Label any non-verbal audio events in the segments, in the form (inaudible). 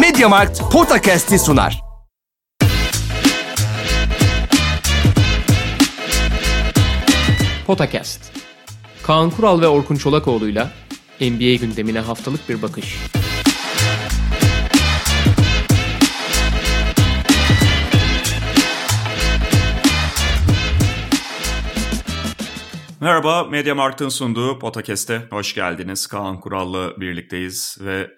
Mediamarkt Podcast'i sunar. Potakast. Kaan Kural ve Orkun Çolakoğlu'yla NBA gündemine haftalık bir bakış. Merhaba, Media Markt'ın sunduğu Podcast'e hoş geldiniz. Kaan Kural'la birlikteyiz ve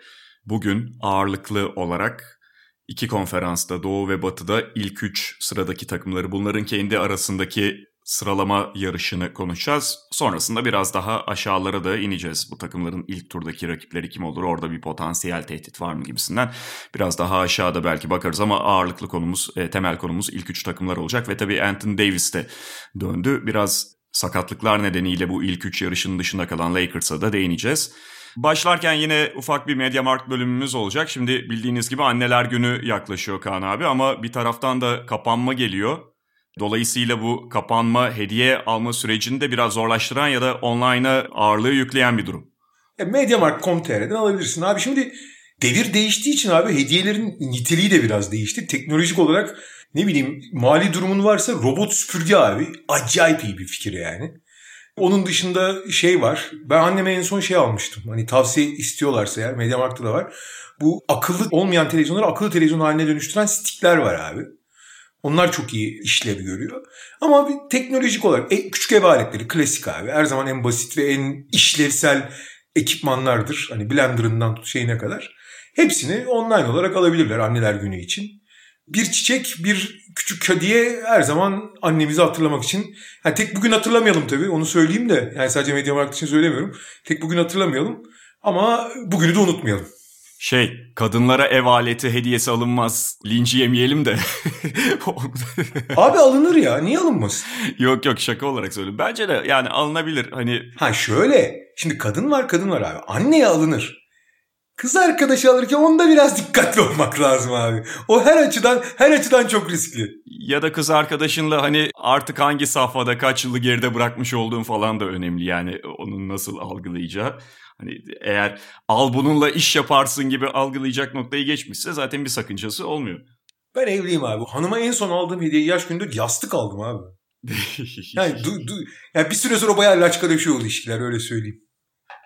bugün ağırlıklı olarak iki konferansta Doğu ve Batı'da ilk üç sıradaki takımları bunların kendi arasındaki sıralama yarışını konuşacağız. Sonrasında biraz daha aşağılara da ineceğiz. Bu takımların ilk turdaki rakipleri kim olur? Orada bir potansiyel tehdit var mı gibisinden. Biraz daha aşağıda belki bakarız ama ağırlıklı konumuz, e, temel konumuz ilk üç takımlar olacak. Ve tabii Anthony Davis de döndü. Biraz sakatlıklar nedeniyle bu ilk üç yarışın dışında kalan Lakers'a da değineceğiz. Başlarken yine ufak bir Mediamarkt bölümümüz olacak. Şimdi bildiğiniz gibi anneler günü yaklaşıyor Kaan abi ama bir taraftan da kapanma geliyor. Dolayısıyla bu kapanma, hediye alma sürecini de biraz zorlaştıran ya da online'a ağırlığı yükleyen bir durum. E, Mediamarkt.com.tr'den alabilirsin. Abi şimdi devir değiştiği için abi hediyelerin niteliği de biraz değişti. Teknolojik olarak ne bileyim mali durumun varsa robot süpürge abi. Acayip iyi bir fikir yani. Onun dışında şey var. Ben anneme en son şey almıştım. Hani tavsiye istiyorlarsa eğer Mediamarkt'ta da var. Bu akıllı olmayan televizyonları akıllı televizyon haline dönüştüren stickler var abi. Onlar çok iyi işlev görüyor. Ama bir teknolojik olarak e, küçük ev aletleri klasik abi. Her zaman en basit ve en işlevsel ekipmanlardır. Hani blenderından şeyine kadar. Hepsini online olarak alabilirler anneler günü için. Bir çiçek, bir küçük hediye her zaman annemizi hatırlamak için. Yani tek bugün hatırlamayalım tabii onu söyleyeyim de. Yani sadece Mediamarkt için söylemiyorum. Tek bugün hatırlamayalım. Ama bugünü de unutmayalım. Şey, kadınlara ev aleti hediyesi alınmaz. Linci yemeyelim de. (laughs) Abi alınır ya. Niye alınmasın? yok yok şaka olarak söylüyorum. Bence de yani alınabilir. Hani Ha şöyle. Şimdi kadın var kadın var abi. Anneye alınır. Kız arkadaşı alırken onda biraz dikkatli olmak lazım abi. O her açıdan her açıdan çok riskli. Ya da kız arkadaşınla hani artık hangi safhada kaç yılı geride bırakmış olduğun falan da önemli. Yani onun nasıl algılayacağı. Hani eğer al bununla iş yaparsın gibi algılayacak noktayı geçmişse zaten bir sakıncası olmuyor. Ben evliyim abi. Hanıma en son aldığım hediye yaş günde yastık aldım abi. (laughs) yani, du, du, yani bir süre sonra bayağı laçkalaşıyor ilişkiler öyle söyleyeyim.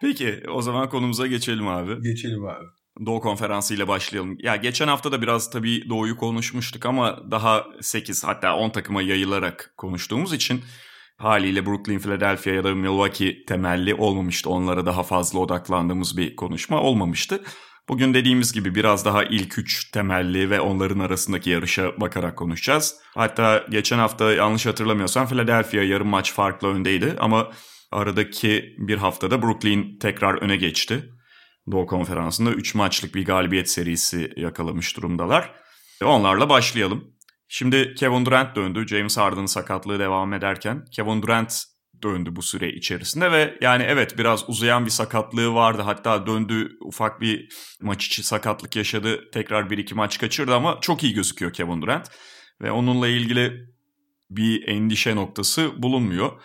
Peki o zaman konumuza geçelim abi. Geçelim abi. Doğu Konferansı ile başlayalım. Ya geçen hafta da biraz tabii Doğu'yu konuşmuştuk ama daha 8 hatta 10 takıma yayılarak konuştuğumuz için haliyle Brooklyn, Philadelphia ya da Milwaukee temelli olmamıştı. Onlara daha fazla odaklandığımız bir konuşma olmamıştı. Bugün dediğimiz gibi biraz daha ilk üç temelli ve onların arasındaki yarışa bakarak konuşacağız. Hatta geçen hafta yanlış hatırlamıyorsam Philadelphia yarım maç farklı öndeydi ama aradaki bir haftada Brooklyn tekrar öne geçti. Doğu Konferansı'nda 3 maçlık bir galibiyet serisi yakalamış durumdalar. Onlarla başlayalım. Şimdi Kevin Durant döndü. James Harden'ın sakatlığı devam ederken Kevin Durant döndü bu süre içerisinde ve yani evet biraz uzayan bir sakatlığı vardı. Hatta döndü ufak bir maç içi sakatlık yaşadı. Tekrar bir iki maç kaçırdı ama çok iyi gözüküyor Kevin Durant. Ve onunla ilgili bir endişe noktası bulunmuyor.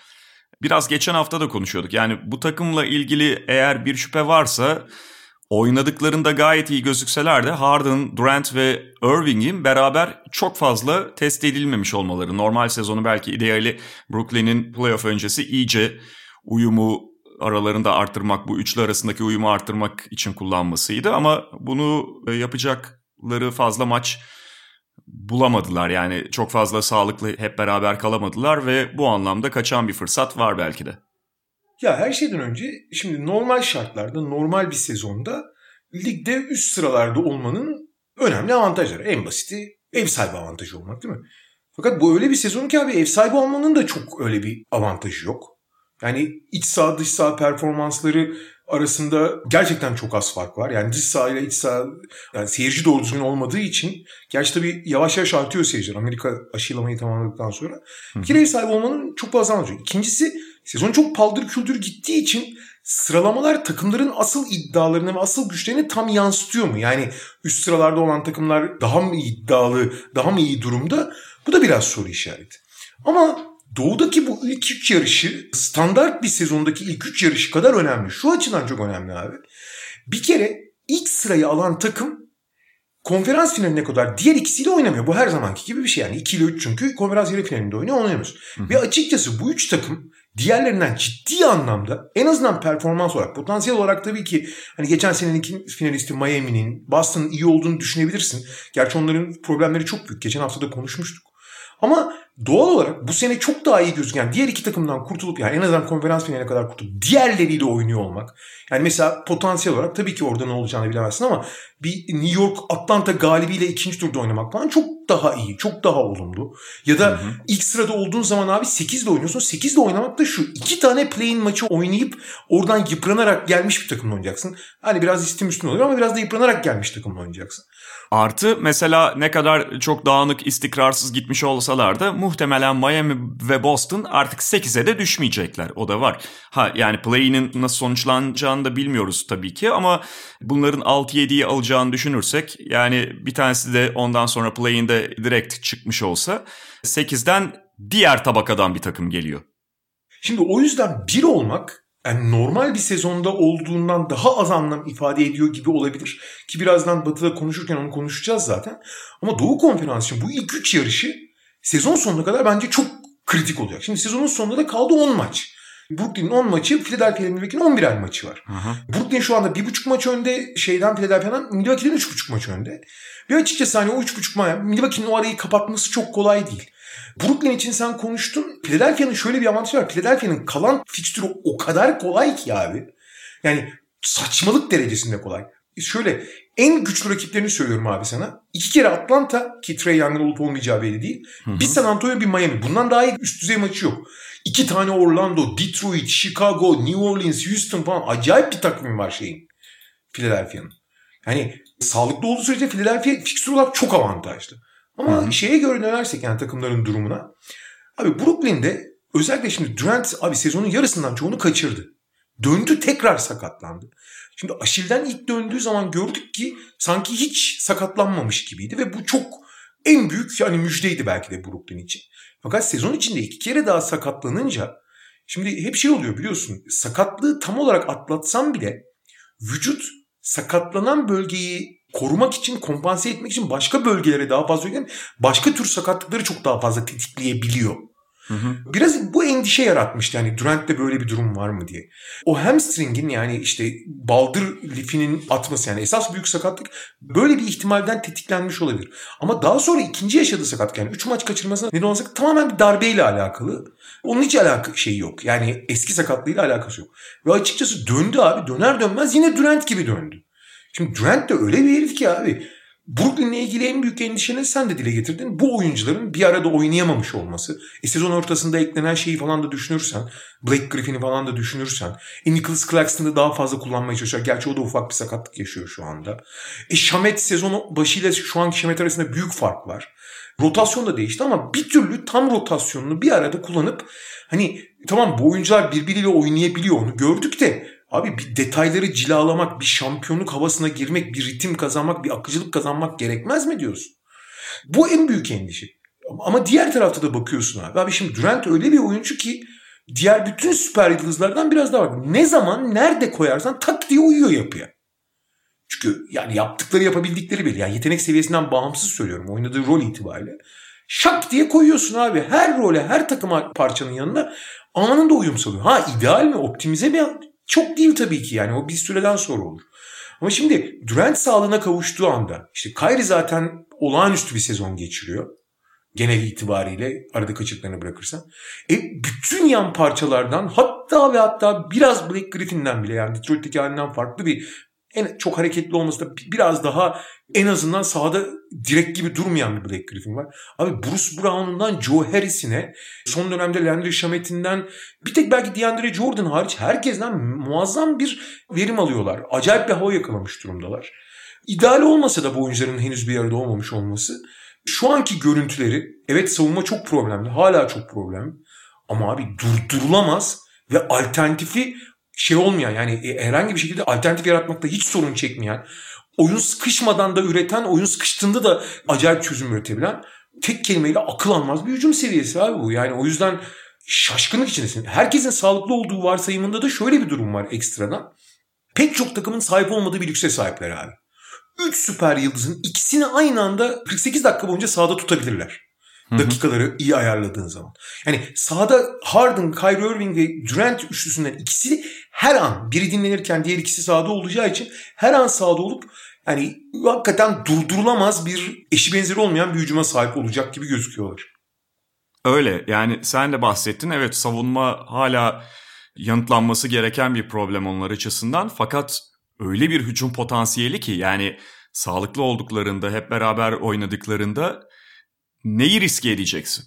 Biraz geçen hafta da konuşuyorduk. Yani bu takımla ilgili eğer bir şüphe varsa oynadıklarında gayet iyi gözükseler de Harden, Durant ve Irving'in beraber çok fazla test edilmemiş olmaları. Normal sezonu belki ideali Brooklyn'in playoff öncesi iyice uyumu aralarında arttırmak, bu üçlü arasındaki uyumu arttırmak için kullanmasıydı. Ama bunu yapacakları fazla maç bulamadılar. Yani çok fazla sağlıklı hep beraber kalamadılar ve bu anlamda kaçan bir fırsat var belki de. Ya her şeyden önce şimdi normal şartlarda normal bir sezonda ligde üst sıralarda olmanın önemli avantajları. En basiti ev sahibi avantajı olmak değil mi? Fakat bu öyle bir sezon ki abi ev sahibi olmanın da çok öyle bir avantajı yok. Yani iç saha dış saha performansları arasında gerçekten çok az fark var. Yani dış saha ile iç saha yani seyirci doğru düzgün olmadığı için gerçi tabii yavaş yavaş artıyor seyirciler. Amerika aşılamayı tamamladıktan sonra. Ev sahibi olmanın çok fazla avantajı. İkincisi sezon çok paldır küldür gittiği için sıralamalar takımların asıl iddialarını ve asıl güçlerini tam yansıtıyor mu? Yani üst sıralarda olan takımlar daha mı iddialı, daha mı iyi durumda? Bu da biraz soru işareti. Ama Doğudaki bu ilk üç yarışı standart bir sezondaki ilk üç yarışı kadar önemli. Şu açıdan çok önemli abi. Bir kere ilk sırayı alan takım konferans finaline kadar diğer ikisiyle oynamıyor. Bu her zamanki gibi bir şey yani. 2 ile 3 çünkü konferans yarı finalinde oynuyor oynayamıyoruz. Ve açıkçası bu üç takım diğerlerinden ciddi anlamda en azından performans olarak potansiyel olarak tabii ki hani geçen senenin finalisti Miami'nin Boston'ın iyi olduğunu düşünebilirsin. Gerçi onların problemleri çok büyük. Geçen hafta da konuşmuştuk. Ama doğal olarak bu sene çok daha iyi gözüken diğer iki takımdan kurtulup yani en azından konferans finaline kadar kurtulup diğerleriyle oynuyor olmak. Yani mesela potansiyel olarak tabii ki orada ne olacağını bilemezsin ama bir New York Atlanta galibiyle ikinci turda oynamak falan çok daha iyi, çok daha olumlu. Ya da hı hı. ilk sırada olduğun zaman abi 8 ile oynuyorsun. 8 ile oynamak da şu iki tane play-in maçı oynayıp oradan yıpranarak gelmiş bir takımla oynayacaksın. Hani biraz istim üstün oluyor ama biraz da yıpranarak gelmiş takımla oynayacaksın. Artı mesela ne kadar çok dağınık istikrarsız gitmiş olsalar da muhtemelen Miami ve Boston artık 8'e de düşmeyecekler. O da var. Ha yani play'inin nasıl sonuçlanacağını da bilmiyoruz tabii ki ama bunların 6-7'yi alacağını düşünürsek yani bir tanesi de ondan sonra play'inde direkt çıkmış olsa 8'den diğer tabakadan bir takım geliyor. Şimdi o yüzden bir olmak yani normal bir sezonda olduğundan daha az anlam ifade ediyor gibi olabilir. Ki birazdan Batı'da konuşurken onu konuşacağız zaten. Ama Doğu Konferansı için bu ilk üç yarışı sezon sonuna kadar bence çok kritik olacak. Şimdi sezonun sonunda da kaldı 10 maç. Brooklyn'in 10 maçı, Philadelphia'nın Milwaukee'nin 11 maçı var. Aha. Brooklyn şu anda 1,5 maç önde şeyden Philadelphia'dan Milwaukee'den 3,5 maç önde. Ve açıkçası hani o 3,5 maç Milwaukee'nin o arayı kapatması çok kolay değil. Brooklyn için sen konuştun. Philadelphia'nın şöyle bir avantajı var. Philadelphia'nın kalan fikstürü o kadar kolay ki abi. Yani saçmalık derecesinde kolay. Şöyle en güçlü rakiplerini söylüyorum abi sana. İki kere Atlanta ki Trey Young'ın olup olmayacağı belli değil. Hı hı. Bir San Antonio bir Miami. Bundan daha iyi üst düzey maçı yok. İki tane Orlando, Detroit, Chicago, New Orleans, Houston falan acayip bir takvim var şeyin. Philadelphia'nın. Yani sağlıklı olduğu sürece Philadelphia fikstür olarak çok avantajlı. Ama Hı. şeye göre dönersek yani takımların durumuna. Abi Brooklyn'de özellikle şimdi Durant abi sezonun yarısından çoğunu kaçırdı. Döndü tekrar sakatlandı. Şimdi Aşil'den ilk döndüğü zaman gördük ki sanki hiç sakatlanmamış gibiydi ve bu çok en büyük yani müjdeydi belki de Brooklyn için. Fakat sezon içinde iki kere daha sakatlanınca şimdi hep şey oluyor biliyorsun sakatlığı tam olarak atlatsam bile vücut sakatlanan bölgeyi korumak için, kompanse etmek için başka bölgelere daha fazla yönelen başka tür sakatlıkları çok daha fazla tetikleyebiliyor. Hı hı. Biraz bu endişe yaratmıştı yani Durant'te böyle bir durum var mı diye. O hamstring'in yani işte baldır lifinin atması yani esas büyük sakatlık böyle bir ihtimalden tetiklenmiş olabilir. Ama daha sonra ikinci yaşadığı sakatlık yani 3 maç kaçırmasına neden olsa tamamen bir darbeyle alakalı. Onun hiç alakası şey yok. Yani eski sakatlığıyla alakası yok. Ve açıkçası döndü abi döner dönmez yine Durant gibi döndü. Şimdi Durant de öyle bir herif ki abi. Brooklyn'le ilgili en büyük endişeni sen de dile getirdin. Bu oyuncuların bir arada oynayamamış olması. E sezon ortasında eklenen şeyi falan da düşünürsen, Blake Griffin'i falan da düşünürsen, e Nicholas Claxton'ı daha fazla kullanmaya çalışıyor. Gerçi o da ufak bir sakatlık yaşıyor şu anda. E Şamet sezonu başıyla şu anki Şamet arasında büyük fark var. Rotasyon da değişti ama bir türlü tam rotasyonunu bir arada kullanıp hani tamam bu oyuncular birbiriyle oynayabiliyor onu gördük de Abi bir detayları cilalamak, bir şampiyonluk havasına girmek, bir ritim kazanmak, bir akıcılık kazanmak gerekmez mi diyorsun? Bu en büyük endişe. Ama diğer tarafta da bakıyorsun abi. Abi şimdi Durant öyle bir oyuncu ki diğer bütün süper yıldızlardan biraz daha var. Ne zaman nerede koyarsan tak diye uyuyor yapıya. Çünkü yani yaptıkları yapabildikleri belli. Yani yetenek seviyesinden bağımsız söylüyorum. Oynadığı rol itibariyle. Şak diye koyuyorsun abi. Her role, her takıma parçanın yanına anında uyum sağlıyor. Ha ideal mi, optimize mi çok değil tabii ki yani o bir süreden sonra olur. Ama şimdi Durant sağlığına kavuştuğu anda işte Kyrie zaten olağanüstü bir sezon geçiriyor. Genel itibariyle arada kaçırıklarını bırakırsan. E bütün yan parçalardan hatta ve hatta biraz Blake Griffin'den bile yani Detroit'teki halinden farklı bir en çok hareketli olması da biraz daha en azından sahada direkt gibi durmayan bir Black Griffin var. Abi Bruce Brown'undan Joe Harris'ine son dönemde Landry Shamet'inden bir tek belki DeAndre Jordan hariç herkesten muazzam bir verim alıyorlar. Acayip bir hava yakalamış durumdalar. İdeal olmasa da bu oyuncuların henüz bir arada olmamış olması şu anki görüntüleri evet savunma çok problemli. Hala çok problemli. Ama abi durdurulamaz ve alternatifi şey olmayan yani e, herhangi bir şekilde alternatif yaratmakta hiç sorun çekmeyen, oyun sıkışmadan da üreten, oyun sıkıştığında da acayip çözüm üretebilen tek kelimeyle akıl almaz bir hücum seviyesi abi bu. Yani o yüzden şaşkınlık içindesin. Herkesin sağlıklı olduğu varsayımında da şöyle bir durum var ekstradan. Pek çok takımın sahip olmadığı bir lükse sahipler abi. 3 süper yıldızın ikisini aynı anda 48 dakika boyunca sahada tutabilirler. Dakikaları iyi ayarladığın zaman. Yani sahada Harden, Kyrie Irving ve Durant üçlüsünden ikisi her an biri dinlenirken diğer ikisi sahada olacağı için her an sahada olup yani hakikaten durdurulamaz bir eşi benzeri olmayan bir hücuma sahip olacak gibi gözüküyorlar. Öyle yani sen de bahsettin evet savunma hala yanıtlanması gereken bir problem onlar açısından fakat öyle bir hücum potansiyeli ki yani sağlıklı olduklarında hep beraber oynadıklarında neyi riske edeceksin?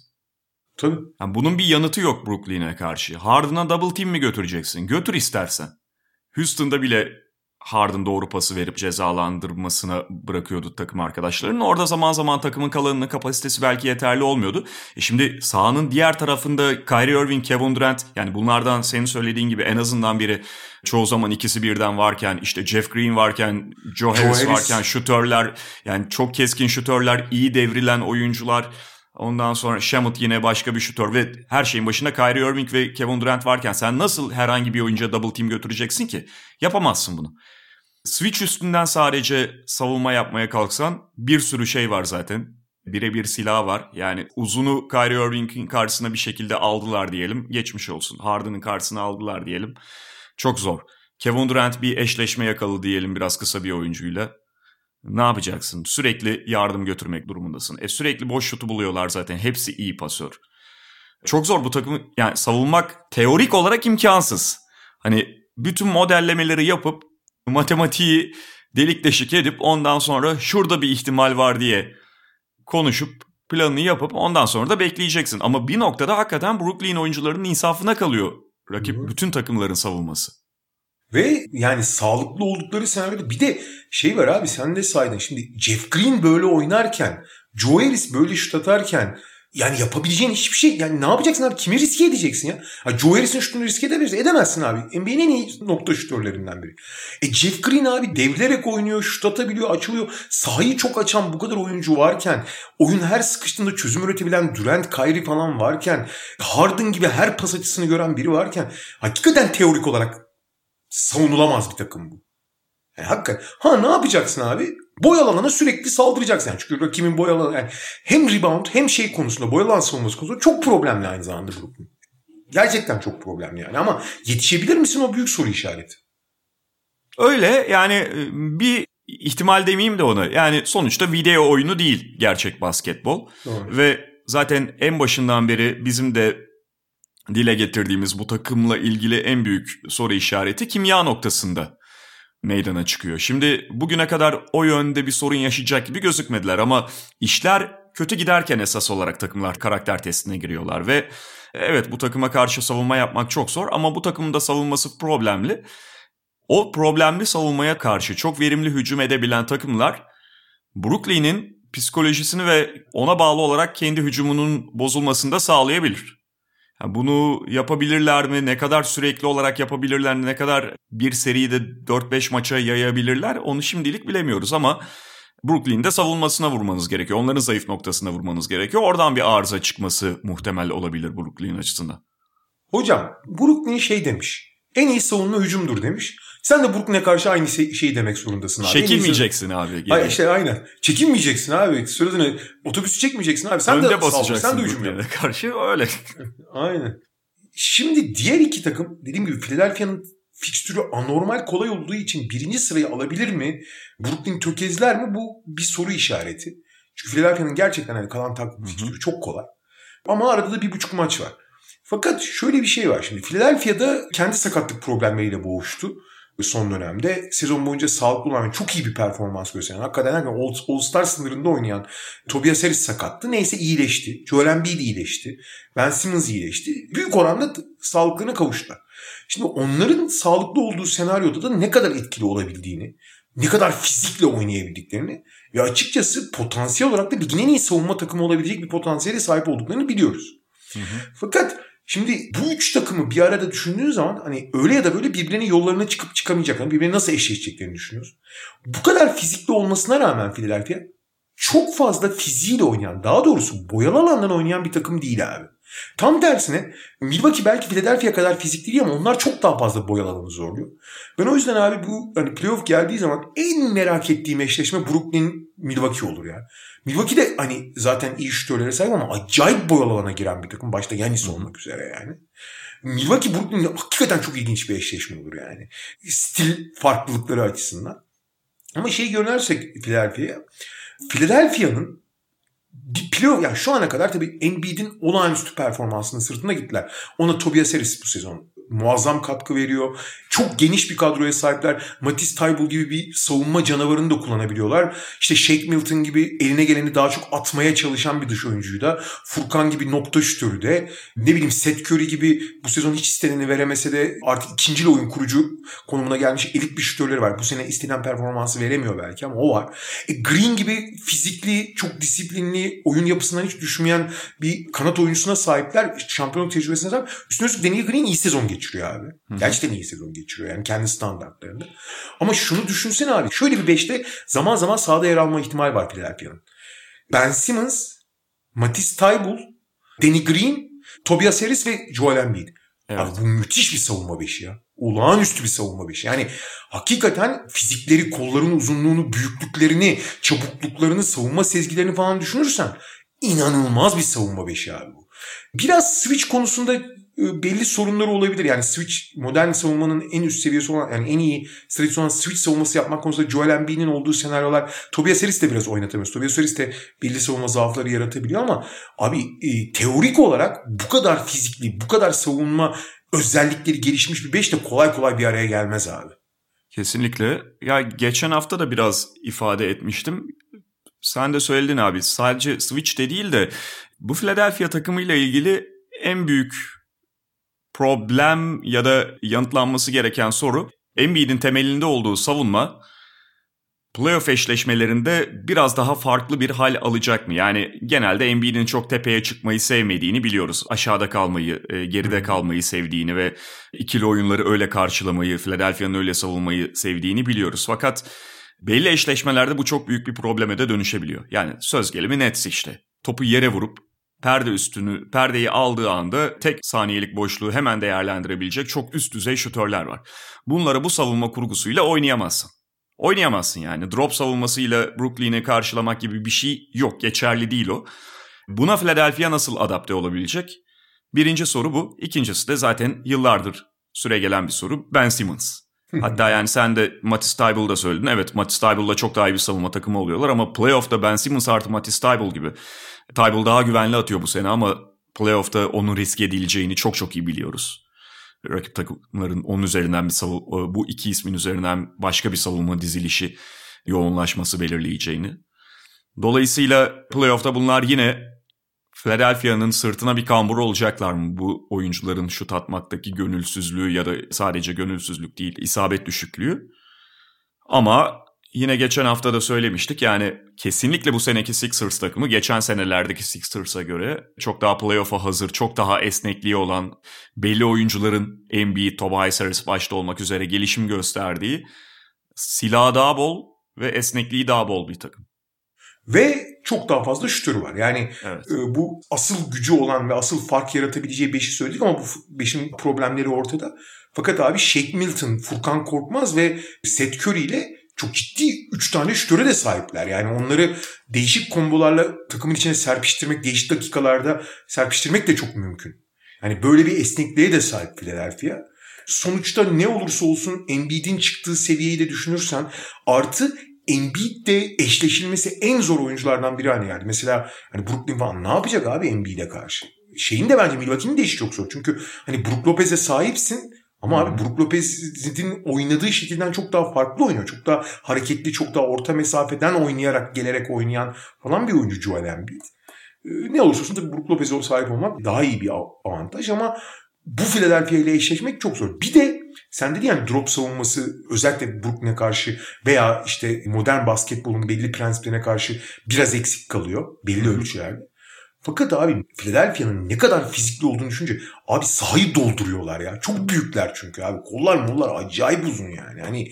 Tabii. Yani bunun bir yanıtı yok Brooklyn'e karşı. Harden'a double team mi götüreceksin? Götür istersen. Houston'da bile Harden doğru pası verip cezalandırmasına bırakıyordu takım arkadaşlarının. Orada zaman zaman takımın kalanının kapasitesi belki yeterli olmuyordu. E şimdi sahanın diğer tarafında Kyrie Irving, Kevin Durant yani bunlardan senin söylediğin gibi en azından biri çoğu zaman ikisi birden varken işte Jeff Green varken Joe, Joe Harris, Harris varken şutörler yani çok keskin şutörler, iyi devrilen oyuncular Ondan sonra Shamit yine başka bir şutör ve her şeyin başında Kyrie Irving ve Kevin Durant varken sen nasıl herhangi bir oyuncuya double team götüreceksin ki? Yapamazsın bunu. Switch üstünden sadece savunma yapmaya kalksan bir sürü şey var zaten. Birebir silah var. Yani uzunu Kyrie Irving'in karşısına bir şekilde aldılar diyelim. Geçmiş olsun. Harden'ın karşısına aldılar diyelim. Çok zor. Kevin Durant bir eşleşme yakaladı diyelim biraz kısa bir oyuncuyla. Ne yapacaksın? Sürekli yardım götürmek durumundasın. E sürekli boş şutu buluyorlar zaten. Hepsi iyi pasör. Çok zor bu takımı yani savunmak teorik olarak imkansız. Hani bütün modellemeleri yapıp matematiği delik deşik edip ondan sonra şurada bir ihtimal var diye konuşup planını yapıp ondan sonra da bekleyeceksin. Ama bir noktada hakikaten Brooklyn oyuncularının insafına kalıyor rakip bütün takımların savunması. Ve yani sağlıklı oldukları senaryoda bir de şey var abi sen de saydın. Şimdi Jeff Green böyle oynarken, Joe Harris böyle şut atarken yani yapabileceğin hiçbir şey yani ne yapacaksın abi? Kimi riske edeceksin ya? Ha, Joe Harris'in şutunu riske edebilirsin. Edemezsin abi. NBA'nin en iyi nokta şutörlerinden biri. E Jeff Green abi devrilerek oynuyor, şut atabiliyor, açılıyor. Sahayı çok açan bu kadar oyuncu varken, oyun her sıkıştığında çözüm üretebilen Durant, Kyrie falan varken, Harden gibi her pas açısını gören biri varken hakikaten teorik olarak savunulamaz bir takım bu. Yani hakikaten. Ha ne yapacaksın abi? Boy alanına sürekli saldıracaksın. Yani çünkü rakibin boy alanı yani hem rebound hem şey konusunda boy alan savunması konusunda çok problemli aynı zamanda Brooklyn. Gerçekten çok problemli yani ama yetişebilir misin o büyük soru işareti. Öyle yani e, bir ihtimal demeyeyim de ona. Yani sonuçta video oyunu değil gerçek basketbol. Doğru. Ve zaten en başından beri bizim de dile getirdiğimiz bu takımla ilgili en büyük soru işareti kimya noktasında meydana çıkıyor. Şimdi bugüne kadar o yönde bir sorun yaşayacak gibi gözükmediler ama işler kötü giderken esas olarak takımlar karakter testine giriyorlar ve evet bu takıma karşı savunma yapmak çok zor ama bu takımın da savunması problemli. O problemli savunmaya karşı çok verimli hücum edebilen takımlar Brooklyn'in psikolojisini ve ona bağlı olarak kendi hücumunun bozulmasını da sağlayabilir. Bunu yapabilirler mi? Ne kadar sürekli olarak yapabilirler? Ne kadar bir seride 4-5 maça yayabilirler? Onu şimdilik bilemiyoruz ama Brooklyn'de savunmasına vurmanız gerekiyor. Onların zayıf noktasına vurmanız gerekiyor. Oradan bir arıza çıkması muhtemel olabilir Brooklyn açısından. Hocam Brooklyn şey demiş. En iyi savunma hücumdur demiş. Sen de Brooklyn'e karşı aynı şeyi demek zorundasın abi. Çekilmeyeceksin abi. Hayır işte aynen. Çekinmeyeceksin abi. Söylediğine otobüsü çekmeyeceksin abi. Sen Önde de basacaksın. Sen de hücum yap. (laughs) karşı öyle. (laughs) aynen. Şimdi diğer iki takım dediğim gibi Philadelphia'nın fikstürü anormal kolay olduğu için birinci sırayı alabilir mi? Brooklyn tökezler mi? Bu bir soru işareti. Çünkü Philadelphia'nın gerçekten hani kalan takım fikstürü çok kolay. Ama arada da bir buçuk maç var. Fakat şöyle bir şey var şimdi. Philadelphia'da kendi sakatlık problemleriyle boğuştu son dönemde sezon boyunca sağlıklı olan çok iyi bir performans gösteren hakikaten yani All-Star sınırında oynayan Tobias Harris sakattı. Neyse iyileşti. Joel Embiid iyileşti. Ben Simmons iyileşti. Büyük oranda sağlıklarına kavuştular. Şimdi onların sağlıklı olduğu senaryoda da ne kadar etkili olabildiğini, ne kadar fizikle oynayabildiklerini ve açıkçası potansiyel olarak da ligin en iyi savunma takımı olabilecek bir potansiyele sahip olduklarını biliyoruz. Hı hı. Fakat Şimdi bu üç takımı bir arada düşündüğün zaman hani öyle ya da böyle birbirinin yollarına çıkıp çıkamayacaklarını, birbirine nasıl eşleşeceklerini düşünüyoruz. Bu kadar fizikli olmasına rağmen Philadelphia çok fazla fiziğiyle oynayan, daha doğrusu boyalı alandan oynayan bir takım değil abi. Tam tersine Milwaukee belki Philadelphia kadar fizikli değil ama onlar çok daha fazla boyalı alanı zorluyor. Ben o yüzden abi bu hani playoff geldiği zaman en merak ettiğim eşleşme Brooklyn Milwaukee olur ya. Milwaukee de hani zaten iyi şütörlere sahip ama acayip boyalı alana giren bir takım. Başta Yanis olmak üzere yani. Milwaukee Brooklyn hakikaten çok ilginç bir eşleşme olur yani. Stil farklılıkları açısından. Ama şey görünersek Philadelphia'ya. Philadelphia'nın playoff yani şu ana kadar tabii Embiid'in olağanüstü performansının sırtına gittiler. Ona Tobias Harris bu sezon muazzam katkı veriyor. Çok geniş bir kadroya sahipler. Matisse Tybul gibi bir savunma canavarını da kullanabiliyorlar. İşte Shake Milton gibi eline geleni daha çok atmaya çalışan bir dış oyuncuyu da. Furkan gibi nokta şütörü de. Ne bileyim Seth Curry gibi bu sezon hiç isteneni veremese de artık ikinci oyun kurucu konumuna gelmiş elit bir şütörleri var. Bu sene istenen performansı veremiyor belki ama o var. E, Green gibi fizikli, çok disiplinli, oyun yapısından hiç düşmeyen bir kanat oyuncusuna sahipler. Şampiyonluk tecrübesine sahip. Üstüne üstlük Danny Green iyi sezon geçiriyor abi. Hı-hı. Gerçekten iyi sezon geçiriyor yani kendi standartlarında. Ama şunu düşünsene abi. Şöyle bir beşte zaman zaman sahada yer alma ihtimali var Philadelphia'nın. Ben Simmons, Matisse Taybul, Danny Green, Tobias Harris ve Joel Embiid. Evet. Abi bu müthiş bir savunma beşi ya. Olağanüstü bir savunma beşi. Yani hakikaten fizikleri, kolların uzunluğunu, büyüklüklerini, çabukluklarını, savunma sezgilerini falan düşünürsen inanılmaz bir savunma beşi abi bu. Biraz switch konusunda belli sorunları olabilir. Yani switch modern savunmanın en üst seviyesi olan yani en iyi stratejisi olan switch savunması yapmak konusunda Joel Embiid'in olduğu senaryolar Tobias Harris de biraz oynatamıyor. Tobias Harris de belli savunma zaafları yaratabiliyor ama abi e, teorik olarak bu kadar fizikli, bu kadar savunma özellikleri gelişmiş bir beş de kolay kolay bir araya gelmez abi. Kesinlikle. Ya geçen hafta da biraz ifade etmiştim. Sen de söyledin abi. Sadece switch de değil de bu Philadelphia takımıyla ilgili en büyük problem ya da yanıtlanması gereken soru Embiid'in temelinde olduğu savunma playoff eşleşmelerinde biraz daha farklı bir hal alacak mı? Yani genelde Embiid'in çok tepeye çıkmayı sevmediğini biliyoruz. Aşağıda kalmayı, e, geride kalmayı sevdiğini ve ikili oyunları öyle karşılamayı, Philadelphia'nın öyle savunmayı sevdiğini biliyoruz. Fakat belli eşleşmelerde bu çok büyük bir probleme de dönüşebiliyor. Yani söz gelimi Nets işte. Topu yere vurup perde üstünü, perdeyi aldığı anda tek saniyelik boşluğu hemen değerlendirebilecek çok üst düzey şutörler var. Bunları bu savunma kurgusuyla oynayamazsın. Oynayamazsın yani. Drop savunmasıyla Brooklyn'i karşılamak gibi bir şey yok. Geçerli değil o. Buna Philadelphia nasıl adapte olabilecek? Birinci soru bu. İkincisi de zaten yıllardır süre gelen bir soru. Ben Simmons. (laughs) Hatta yani sen de Matisse Tybul'da söyledin. Evet Matisse Tybul'la çok daha iyi bir savunma takımı oluyorlar ama playoff'ta Ben Simmons artı Matisse Tybul gibi. Tybul daha güvenli atıyor bu sene ama playoff'ta onun risk edileceğini çok çok iyi biliyoruz. Rakip takımların onun üzerinden bir savunma, bu iki ismin üzerinden başka bir savunma dizilişi yoğunlaşması belirleyeceğini. Dolayısıyla playoff'ta bunlar yine Philadelphia'nın sırtına bir kambur olacaklar mı? Bu oyuncuların şut atmaktaki gönülsüzlüğü ya da sadece gönülsüzlük değil, isabet düşüklüğü. Ama yine geçen hafta da söylemiştik yani kesinlikle bu seneki Sixers takımı geçen senelerdeki Sixers'a göre çok daha playoff'a hazır, çok daha esnekliği olan belli oyuncuların Embiid, Tobias Harris başta olmak üzere gelişim gösterdiği silah daha bol ve esnekliği daha bol bir takım. Ve çok daha fazla şütörü var. Yani evet. e, bu asıl gücü olan ve asıl fark yaratabileceği beşi söyledik ama bu beşin problemleri ortada. Fakat abi Shake Milton, Furkan Korkmaz ve Seth Curry ile çok ciddi 3 tane şütöre de sahipler. Yani onları değişik kombolarla takımın içine serpiştirmek, değişik dakikalarda serpiştirmek de çok mümkün. Yani böyle bir esnekliğe de sahip Philadelphia. Sonuçta ne olursa olsun Embiid'in çıktığı seviyeyi de düşünürsen artı Embiid de eşleşilmesi en zor oyunculardan biri haline geldi. Mesela hani Brooklyn falan ne yapacak abi Embiid'e karşı? Şeyin de bence Milwaukee'nin de işi çok zor. Çünkü hani Brook Lopez'e sahipsin ama abi Brook Lopez'in oynadığı şekilden çok daha farklı oynuyor. Çok daha hareketli, çok daha orta mesafeden oynayarak, gelerek oynayan falan bir oyuncu Joel Embiid. Ee, ne olursa olsun tabii Brook Lopez'e sahip olmak daha iyi bir avantaj ama bu Philadelphia ile eşleşmek çok zor. Bir de sen dedi yani drop savunması özellikle Brooklyn'e karşı veya işte modern basketbolun belli prensiplerine karşı biraz eksik kalıyor belli ölçülerde. Fakat abi Philadelphia'nın ne kadar fizikli olduğunu düşünce abi sahayı dolduruyorlar ya. Çok büyükler çünkü abi. Kollar mollar acayip uzun yani. Hani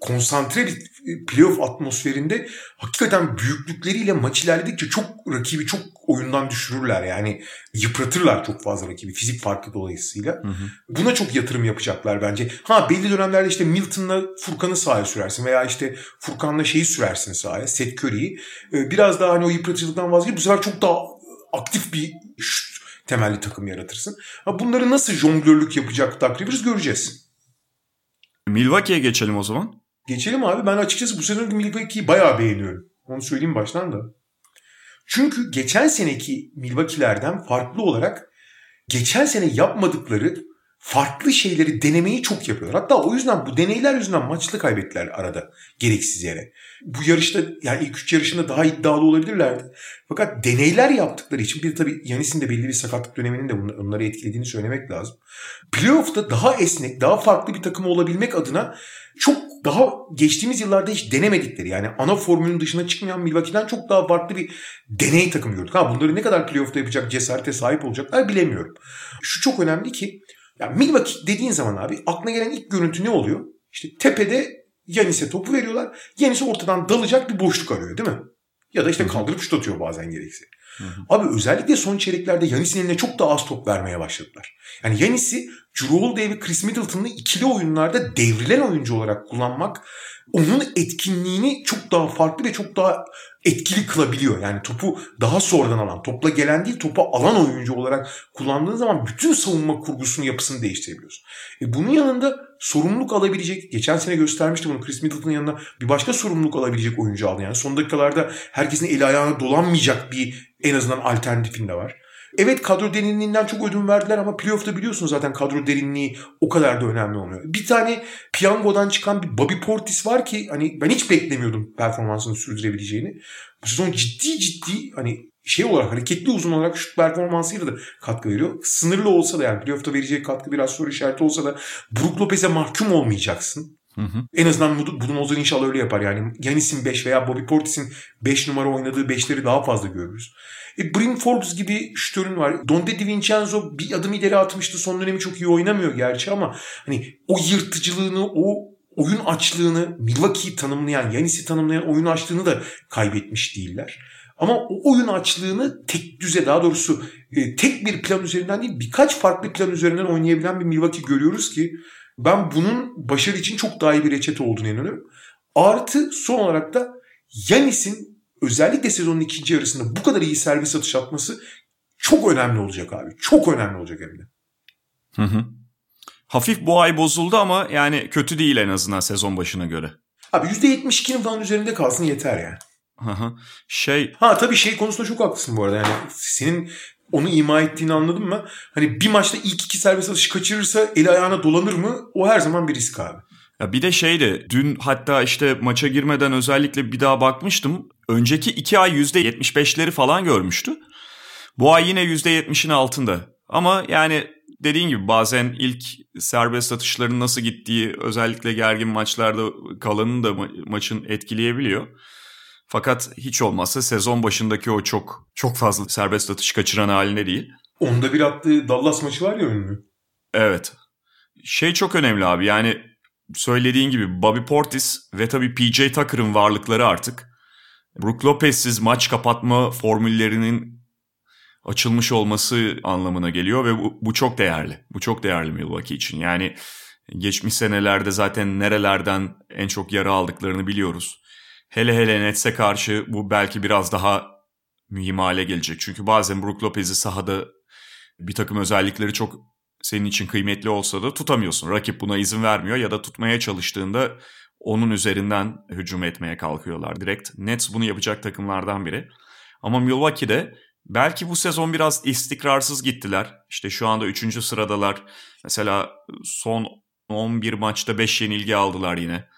konsantre bir playoff atmosferinde hakikaten büyüklükleriyle maç ilerledikçe çok rakibi çok oyundan düşürürler. Yani yıpratırlar çok fazla rakibi fizik farkı dolayısıyla. Hı hı. Buna çok yatırım yapacaklar bence. Ha belli dönemlerde işte Milton'la Furkan'ı sahaya sürersin veya işte Furkan'la şeyi sürersin sahaya Seth Curry'i. Ee, biraz daha hani o yıpratıcılıktan vazgeçip bu sefer çok daha aktif bir şut temelli takım yaratırsın. Ha bunları nasıl jonglörlük yapacak Doug Rivers göreceğiz. Milwaukee'ye geçelim o zaman. Geçelim abi. Ben açıkçası bu sezon Milwaukee'yi bayağı beğeniyorum. Onu söyleyeyim baştan da. Çünkü geçen seneki Milwaukee'lerden farklı olarak geçen sene yapmadıkları farklı şeyleri denemeyi çok yapıyorlar. Hatta o yüzden bu deneyler yüzünden maçlı kaybettiler arada gereksiz yere. Bu yarışta yani ilk üç yarışında daha iddialı olabilirlerdi. Fakat deneyler yaptıkları için bir de tabii Yanis'in de belli bir sakatlık döneminin de onları etkilediğini söylemek lazım. Playoff'ta daha esnek, daha farklı bir takım olabilmek adına çok daha geçtiğimiz yıllarda hiç denemedikleri yani ana formülün dışına çıkmayan Milwaukee'den çok daha farklı bir deney takımı gördük. Ha bunları ne kadar playoff'ta yapacak cesarete sahip olacaklar bilemiyorum. Şu çok önemli ki ya Milwaukee dediğin zaman abi aklına gelen ilk görüntü ne oluyor? İşte tepede Yanis'e topu veriyorlar. Yanis ortadan dalacak bir boşluk arıyor değil mi? Ya da işte kaldırıp şut atıyor bazen gerekse. Hı hı. Abi özellikle son çeyreklerde Yanis'in eline çok daha az top vermeye başladılar. Yani Yanis'i Drew ve Chris Middleton'lı ikili oyunlarda devrilen oyuncu olarak kullanmak onun etkinliğini çok daha farklı ve çok daha etkili kılabiliyor. Yani topu daha sonradan alan, topla gelen değil topu alan oyuncu olarak kullandığın zaman bütün savunma kurgusunun yapısını değiştirebiliyorsun. E bunun yanında sorumluluk alabilecek, geçen sene göstermiştim bunu Chris Middleton'ın yanına bir başka sorumluluk alabilecek oyuncu aldı. Yani son dakikalarda herkesin eli ayağına dolanmayacak bir en azından alternatifinde var. Evet kadro derinliğinden çok ödün verdiler ama playoff'ta biliyorsunuz zaten kadro derinliği o kadar da önemli olmuyor. Bir tane piyangodan çıkan bir Bobby Portis var ki hani ben hiç beklemiyordum performansını sürdürebileceğini. Bu sezon ciddi ciddi hani şey olarak hareketli uzun olarak şut performansıyla da katkı veriyor. Sınırlı olsa da yani playoff'ta verecek katkı biraz soru işareti olsa da Brook Lopez'e mahkum olmayacaksın. Hı hı. En azından Budenholzer inşallah öyle yapar yani. Yanis'in 5 veya Bobby Portis'in 5 numara oynadığı 5'leri daha fazla görürüz. E, Brim Forbes gibi şütörün var. Donde DiVincenzo bir adım ileri atmıştı. Son dönemi çok iyi oynamıyor gerçi ama hani o yırtıcılığını, o oyun açlığını Milwaukee'yi tanımlayan, Yanis'i tanımlayan oyun açlığını da kaybetmiş değiller. Ama o oyun açlığını tek düze daha doğrusu e, tek bir plan üzerinden değil birkaç farklı plan üzerinden oynayabilen bir Milwaukee görüyoruz ki ben bunun başarı için çok daha iyi bir reçete olduğunu inanıyorum. Artı son olarak da Yanis'in özellikle sezonun ikinci yarısında bu kadar iyi servis atış atması çok önemli olacak abi. Çok önemli olacak hem de. Hı hı. Hafif bu ay bozuldu ama yani kötü değil en azından sezon başına göre. Abi %72'nin falan üzerinde kalsın yeter yani. Hı hı. Şey... Ha tabii şey konusunda çok haklısın bu arada. Yani senin onu ima ettiğini anladın mı? Hani bir maçta ilk iki servis atışı kaçırırsa eli ayağına dolanır mı? O her zaman bir risk abi. Ya bir de şeydi dün hatta işte maça girmeden özellikle bir daha bakmıştım. Önceki iki ay %75'leri falan görmüştü. Bu ay yine %70'in altında. Ama yani dediğin gibi bazen ilk serbest atışların nasıl gittiği özellikle gergin maçlarda kalanın da ma- maçın etkileyebiliyor. Fakat hiç olmazsa sezon başındaki o çok çok fazla serbest atış kaçıran haline değil. Onda bir attığı Dallas maçı var ya ünlü. Evet. Şey çok önemli abi yani söylediğin gibi Bobby Portis ve tabii PJ Tucker'ın varlıkları artık Brook Lopez'siz maç kapatma formüllerinin açılmış olması anlamına geliyor ve bu, bu çok değerli. Bu çok değerli Milwaukee için. Yani geçmiş senelerde zaten nerelerden en çok yara aldıklarını biliyoruz. Hele hele Nets'e karşı bu belki biraz daha mühim hale gelecek. Çünkü bazen Brook Lopez'i sahada bir takım özellikleri çok senin için kıymetli olsa da tutamıyorsun. Rakip buna izin vermiyor ya da tutmaya çalıştığında onun üzerinden hücum etmeye kalkıyorlar direkt. Nets bunu yapacak takımlardan biri. Ama Milwaukee'de belki bu sezon biraz istikrarsız gittiler. İşte şu anda 3. sıradalar. Mesela son 11 maçta 5 yenilgi aldılar yine.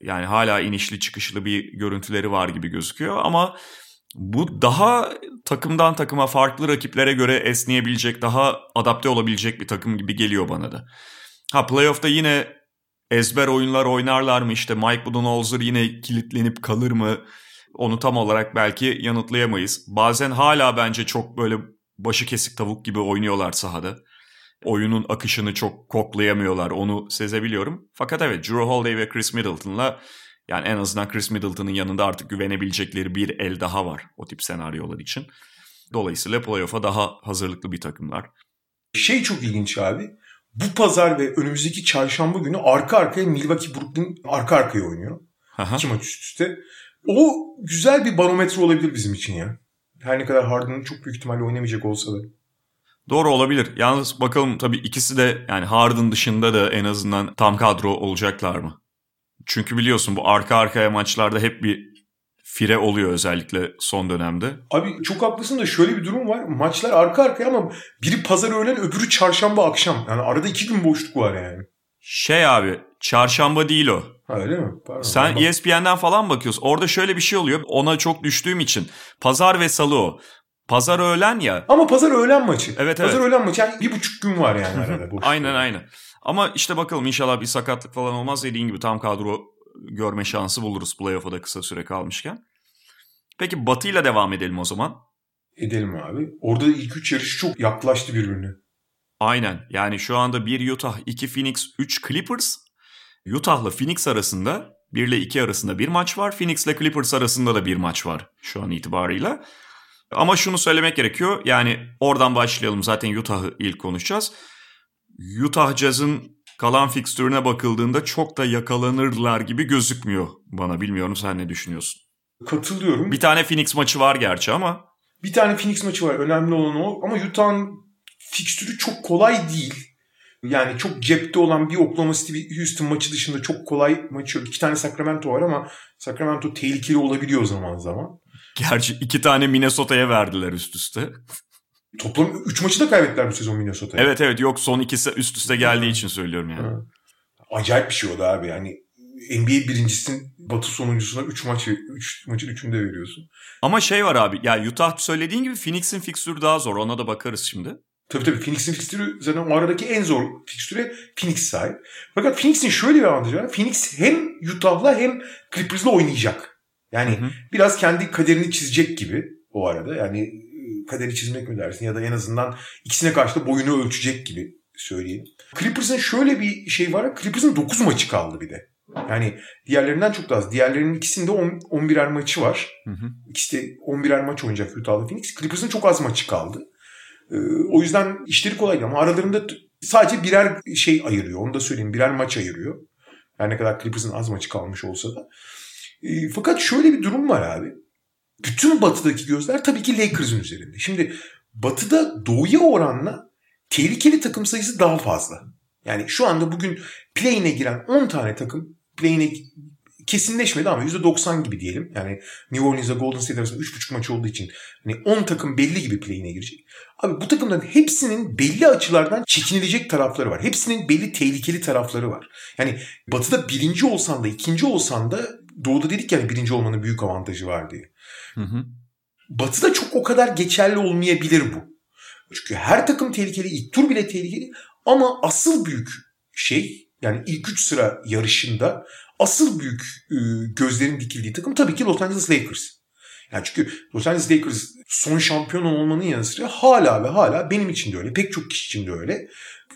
Yani hala inişli çıkışlı bir görüntüleri var gibi gözüküyor ama bu daha takımdan takıma farklı rakiplere göre esneyebilecek, daha adapte olabilecek bir takım gibi geliyor bana da. Ha playoff'ta yine ezber oyunlar oynarlar mı? İşte Mike Budenholzer yine kilitlenip kalır mı? Onu tam olarak belki yanıtlayamayız. Bazen hala bence çok böyle başı kesik tavuk gibi oynuyorlar sahada. Oyunun akışını çok koklayamıyorlar. Onu sezebiliyorum. Fakat evet Drew Holiday ve Chris Middleton'la yani en azından Chris Middleton'ın yanında artık güvenebilecekleri bir el daha var o tip senaryolar için. Dolayısıyla playoff'a daha hazırlıklı bir takımlar. Şey çok ilginç abi. Bu pazar ve önümüzdeki çarşamba günü arka arkaya Milwaukee Brooklyn arka arkaya oynuyor. Aha. İki maç üst üste. O güzel bir barometre olabilir bizim için ya. Her ne kadar Harden çok büyük ihtimalle oynamayacak olsa da. Doğru olabilir. Yalnız bakalım tabii ikisi de yani Harden dışında da en azından tam kadro olacaklar mı? Çünkü biliyorsun bu arka arkaya maçlarda hep bir fire oluyor özellikle son dönemde. Abi çok haklısın da şöyle bir durum var. Maçlar arka arkaya ama biri pazar öğlen öbürü çarşamba akşam. Yani arada iki gün boşluk var yani. Şey abi çarşamba değil o. Ha öyle mi? Pardon. Sen. ESPN'den falan bakıyorsun. Orada şöyle bir şey oluyor. Ona çok düştüğüm için. Pazar ve salı o. Pazar öğlen ya. Ama pazar öğlen maçı. Evet, Pazar evet. öğlen maçı. Yani bir buçuk gün var yani arada. boşluk. Aynen aynen. Ama işte bakalım inşallah bir sakatlık falan olmaz. Dediğin gibi tam kadro görme şansı buluruz playoff'a da kısa süre kalmışken. Peki Batı ile devam edelim o zaman. Edelim abi. Orada da ilk üç yarış çok yaklaştı birbirine. Aynen. Yani şu anda 1 Utah, 2 Phoenix, 3 Clippers. Utah'la Phoenix arasında 1 ile 2 arasında bir maç var. Phoenix ile Clippers arasında da bir maç var şu an itibarıyla. Ama şunu söylemek gerekiyor. Yani oradan başlayalım. Zaten Utah'ı ilk konuşacağız. Utah Jazz'ın kalan fikstürüne bakıldığında çok da yakalanırlar gibi gözükmüyor bana. Bilmiyorum sen ne düşünüyorsun? Katılıyorum. Bir tane Phoenix maçı var gerçi ama Bir tane Phoenix maçı var. Önemli olan o. Ama Utah'ın fikstürü çok kolay değil. Yani çok cepte olan bir Oklahoma City bir Houston maçı dışında çok kolay maçı yok. İki tane Sacramento var ama Sacramento tehlikeli olabiliyor zaman zaman. Gerçi iki tane Minnesota'ya verdiler üst üste. Toplam 3 maçı da kaybettiler bu sezon Minnesota'ya. Evet evet yok son ikisi üst üste geldiği için söylüyorum yani. Ha. Acayip bir şey o da abi. Yani NBA birincisinin batı sonuncusuna 3 maçı 3 maçın 3'ünü de veriyorsun. Ama şey var abi ya Utah söylediğin gibi Phoenix'in fikstürü daha zor ona da bakarız şimdi. Tabii tabii Phoenix'in fikstürü zaten o aradaki en zor fikstüre Phoenix sahip. Fakat Phoenix'in şöyle bir avantajı var. Phoenix hem Utah'la hem Clippers'la oynayacak. Yani Hı hı. biraz kendi kaderini çizecek gibi o arada. Yani e, kaderi çizmek mi dersin ya da en azından ikisine karşı da boyunu ölçecek gibi söyleyeyim. Clippers'ın şöyle bir şey var. Clippers'ın 9 maçı kaldı bir de. Yani diğerlerinden çok daha az. Diğerlerinin ikisinde 10, 11'er maçı var. Hı hı. İkisi de 11'er maç oynayacak Utah'la Phoenix. Clippers'ın çok az maçı kaldı. Ee, o yüzden işleri kolay ama aralarında sadece birer şey ayırıyor. Onu da söyleyeyim. Birer maç ayırıyor. Her ne kadar Clippers'ın az maçı kalmış olsa da. Ee, fakat şöyle bir durum var abi. Bütün batıdaki gözler tabii ki Lakers'ın üzerinde. Şimdi batıda doğuya oranla tehlikeli takım sayısı daha fazla. Yani şu anda bugün play'ine giren 10 tane takım play'ine kesinleşmedi ama %90 gibi diyelim. Yani New Orleans'la Golden State arasında 3.5 maç olduğu için hani 10 takım belli gibi play'ine girecek. Abi bu takımların hepsinin belli açılardan çekinilecek tarafları var. Hepsinin belli tehlikeli tarafları var. Yani batıda birinci olsan da ikinci olsan da doğuda dedik yani birinci olmanın büyük avantajı var diye. Hı hı. Batı'da çok o kadar geçerli olmayabilir bu. Çünkü her takım tehlikeli, ilk tur bile tehlikeli ama asıl büyük şey yani ilk üç sıra yarışında asıl büyük e, gözlerin dikildiği takım tabii ki Los Angeles Lakers. Yani çünkü Los Angeles Lakers son şampiyon olmanın yanı sıra hala ve hala benim için de öyle, pek çok kişi için de öyle.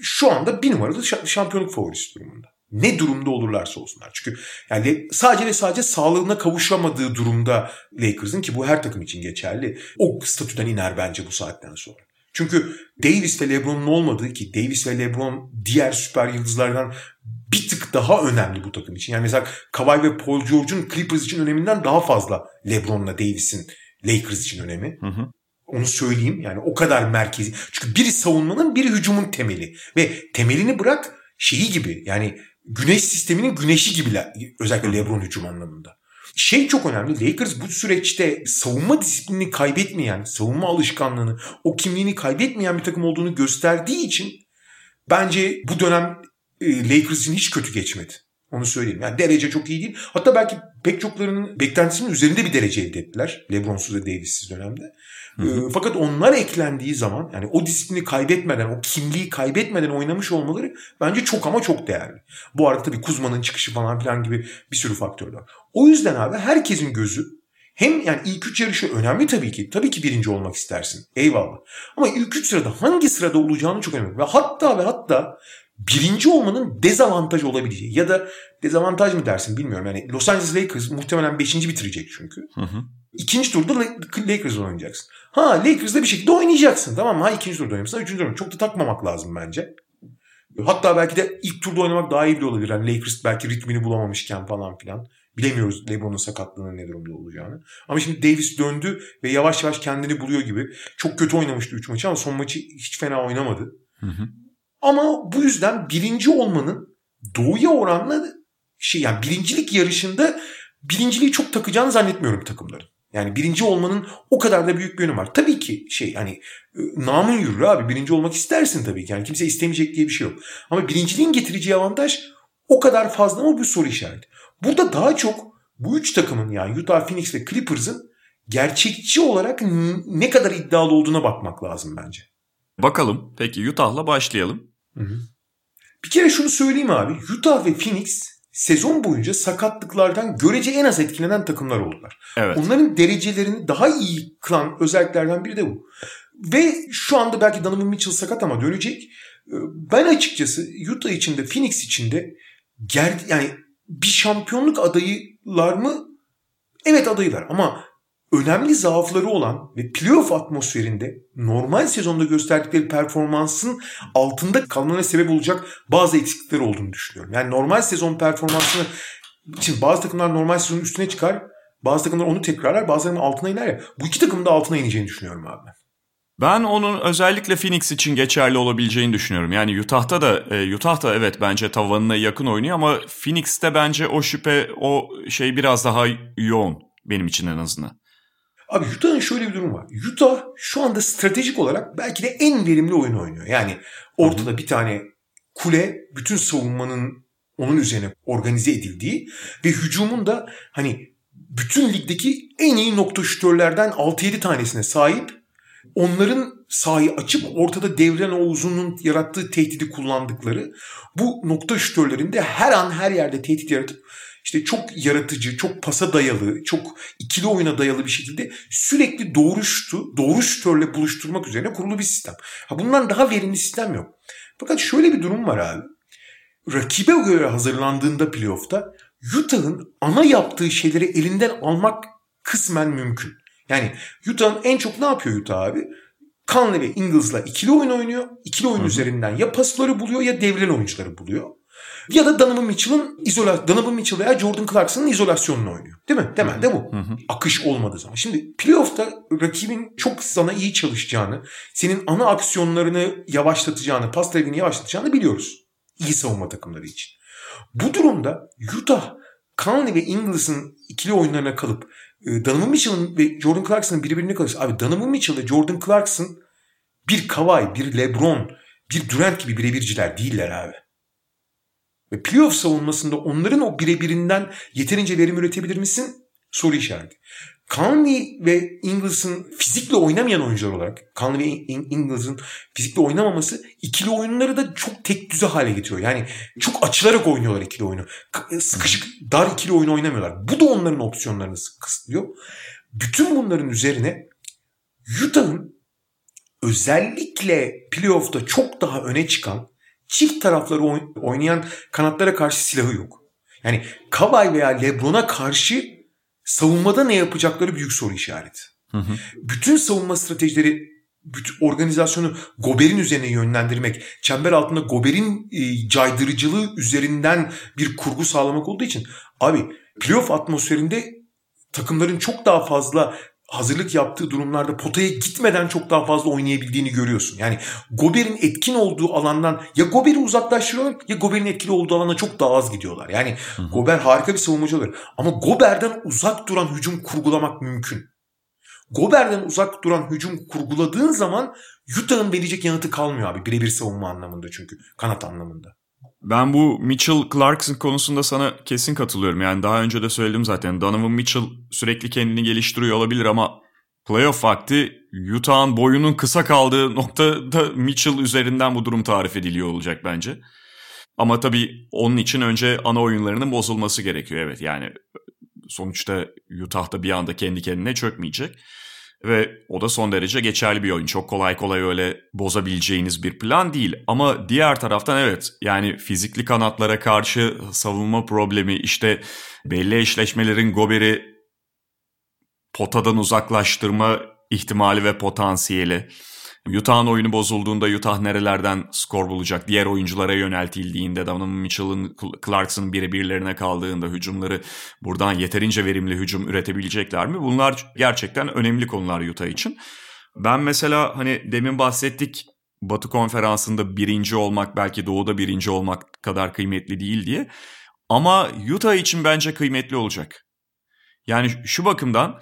Şu anda bir numaralı şa- şampiyonluk favorisi durumunda. Ne durumda olurlarsa olsunlar. Çünkü yani sadece ve sadece sağlığına kavuşamadığı durumda Lakers'ın ki bu her takım için geçerli. O statüden iner bence bu saatten sonra. Çünkü Davis ve LeBron'un olmadığı ki Davis ve LeBron diğer süper yıldızlardan bir tık daha önemli bu takım için. Yani mesela Kawhi ve Paul George'un Clippers için öneminden daha fazla LeBron'la Davis'in Lakers için önemi. Hı hı. Onu söyleyeyim yani o kadar merkezi. Çünkü biri savunmanın biri hücumun temeli. Ve temelini bırak şeyi gibi yani güneş sisteminin güneşi gibi la- özellikle LeBron hücum anlamında. Şey çok önemli. Lakers bu süreçte savunma disiplinini kaybetmeyen, savunma alışkanlığını, o kimliğini kaybetmeyen bir takım olduğunu gösterdiği için bence bu dönem e, Lakers için hiç kötü geçmedi. Onu söyleyeyim. Yani derece çok iyi değil. Hatta belki pek çoklarının beklentisinin üzerinde bir derece elde ettiler. LeBron'suz ve Davis'siz dönemde. Hı hı. Ee, fakat onlar eklendiği zaman yani o disiplini kaybetmeden, o kimliği kaybetmeden oynamış olmaları bence çok ama çok değerli. Bu arada tabii Kuzma'nın çıkışı falan filan gibi bir sürü faktör var. O yüzden abi herkesin gözü hem yani ilk üç yarışı önemli tabii ki. Tabii ki birinci olmak istersin. Eyvallah. Ama ilk üç sırada hangi sırada olacağını çok önemli. Ve hatta ve hatta birinci olmanın dezavantaj olabileceği ya da dezavantaj mı dersin bilmiyorum. Yani Los Angeles Lakers muhtemelen beşinci bitirecek çünkü. Hı hı. İkinci turda Lakers'la oynayacaksın. Ha Lakers'da bir şekilde oynayacaksın tamam mı? Ha ikinci turda oynamışsın. Üçüncü turda çok da takmamak lazım bence. Hatta belki de ilk turda oynamak daha iyi bile olabilir. Yani Lakers belki ritmini bulamamışken falan filan. Bilemiyoruz LeBron'un sakatlığının ne durumda olacağını. Ama şimdi Davis döndü ve yavaş yavaş kendini buluyor gibi. Çok kötü oynamıştı 3 maçı ama son maçı hiç fena oynamadı. Hı hı. Ama bu yüzden birinci olmanın doğuya oranla şey yani birincilik yarışında birinciliği çok takacağını zannetmiyorum takımların. Yani birinci olmanın o kadar da büyük bir önemi var. Tabii ki şey hani e, namın yürür abi. Birinci olmak istersin tabii ki. Yani kimse istemeyecek diye bir şey yok. Ama birinciliğin getireceği avantaj o kadar fazla mı bir soru işareti. Burada daha çok bu üç takımın yani Utah, Phoenix ve Clippers'ın gerçekçi olarak ne kadar iddialı olduğuna bakmak lazım bence. Bakalım. Peki Utah'la başlayalım. Hı hı. Bir kere şunu söyleyeyim abi. Utah ve Phoenix sezon boyunca sakatlıklardan görece en az etkilenen takımlar oldular. Evet. Onların derecelerini daha iyi kılan özelliklerden biri de bu. Ve şu anda belki Donovan Mitchell sakat ama dönecek. Ee, ben açıkçası Utah içinde, Phoenix içinde ger yani bir şampiyonluk adayılar mı? Evet adayılar ama önemli zaafları olan ve playoff atmosferinde normal sezonda gösterdikleri performansın altında kalmana sebep olacak bazı eksiklikleri olduğunu düşünüyorum. Yani normal sezon performansını için bazı takımlar normal sezonun üstüne çıkar, bazı takımlar onu tekrarlar, bazılarının altına iner ya. Bu iki takımın da altına ineceğini düşünüyorum abi ben. Ben onun özellikle Phoenix için geçerli olabileceğini düşünüyorum. Yani Utah'ta da e, Utah da evet bence tavanına yakın oynuyor ama Phoenix'te bence o şüphe o şey biraz daha yoğun benim için en azından. Abi Utah'ın şöyle bir durum var. Utah şu anda stratejik olarak belki de en verimli oyun oynuyor. Yani ortada bir tane kule bütün savunmanın onun üzerine organize edildiği ve hücumun da hani bütün ligdeki en iyi nokta şütörlerden 6-7 tanesine sahip onların sahayı açıp ortada devren o uzunluğun yarattığı tehdidi kullandıkları bu nokta şütörlerinde her an her yerde tehdit yaratıp işte çok yaratıcı, çok pasa dayalı, çok ikili oyuna dayalı bir şekilde sürekli doğru şutu, doğru şütörle buluşturmak üzerine kurulu bir sistem. Ha bundan daha verimli sistem yok. Fakat şöyle bir durum var abi. Rakibe göre hazırlandığında playoff'ta Utah'ın ana yaptığı şeyleri elinden almak kısmen mümkün. Yani Utah'ın en çok ne yapıyor Utah abi? Conley ve Ingles'la ikili oyun oynuyor. İkili oyun Hı-hı. üzerinden ya pasları buluyor ya devreli oyuncuları buluyor. Ya da Donovan Mitchell'ın izola Donovan Mitchell veya Jordan Clarkson'ın izolasyonunu oynuyor. Değil mi? Temelde bu. Hı hı. Akış olmadığı zaman. Şimdi playoff'ta rakibin çok sana iyi çalışacağını, senin ana aksiyonlarını yavaşlatacağını, pas trafiğini yavaşlatacağını biliyoruz. İyi savunma takımları için. Bu durumda Utah Conley ve Ingles'ın ikili oyunlarına kalıp e, Donovan Mitchell'ın ve Jordan Clarkson'ın birbirine kalırsa abi Donovan Mitchell ve Jordan Clarkson bir Kawhi, bir LeBron, bir Durant gibi birebirciler değiller abi. Ve playoff savunmasında onların o birebirinden yeterince verim üretebilir misin? Soru işareti. Conley ve Ingles'ın fizikle oynamayan oyuncular olarak Conley ve Ingles'ın fizikle oynamaması ikili oyunları da çok tek düze hale getiriyor. Yani çok açılarak oynuyorlar ikili oyunu. Sıkışık dar ikili oyunu oynamıyorlar. Bu da onların opsiyonlarını kısıtlıyor. Bütün bunların üzerine Utah'ın özellikle playoff'ta çok daha öne çıkan çift tarafları oynayan kanatlara karşı silahı yok. Yani Kawhi veya LeBron'a karşı savunmada ne yapacakları büyük soru işareti. Hı hı. Bütün savunma stratejileri bütün organizasyonu Gober'in üzerine yönlendirmek, çember altında Gober'in e, caydırıcılığı üzerinden bir kurgu sağlamak olduğu için abi playoff atmosferinde takımların çok daha fazla hazırlık yaptığı durumlarda potaya gitmeden çok daha fazla oynayabildiğini görüyorsun. Yani Gober'in etkin olduğu alandan ya Gober'i uzaklaştırıyorlar ya Gober'in etkili olduğu alana çok daha az gidiyorlar. Yani hı hı. Gober harika bir savunmacı olur. Ama Gober'den uzak duran hücum kurgulamak mümkün. Gober'den uzak duran hücum kurguladığın zaman Utah'ın verecek yanıtı kalmıyor abi. Birebir savunma anlamında çünkü. Kanat anlamında. Ben bu Mitchell Clarkson konusunda sana kesin katılıyorum. Yani daha önce de söyledim zaten. Donovan Mitchell sürekli kendini geliştiriyor olabilir ama playoff vakti Utah'ın boyunun kısa kaldığı noktada Mitchell üzerinden bu durum tarif ediliyor olacak bence. Ama tabii onun için önce ana oyunlarının bozulması gerekiyor evet. Yani Sonuçta Utah da bir anda kendi kendine çökmeyecek. Ve o da son derece geçerli bir oyun. Çok kolay kolay öyle bozabileceğiniz bir plan değil. Ama diğer taraftan evet yani fizikli kanatlara karşı savunma problemi işte belli eşleşmelerin Gober'i potadan uzaklaştırma ihtimali ve potansiyeli. Utah'ın oyunu bozulduğunda Utah nerelerden skor bulacak? Diğer oyunculara yöneltildiğinde Donovan Mitchell'ın Clarkson'ın birebirlerine kaldığında hücumları buradan yeterince verimli hücum üretebilecekler mi? Bunlar gerçekten önemli konular Utah için. Ben mesela hani demin bahsettik Batı konferansında birinci olmak belki doğuda birinci olmak kadar kıymetli değil diye. Ama Utah için bence kıymetli olacak. Yani şu bakımdan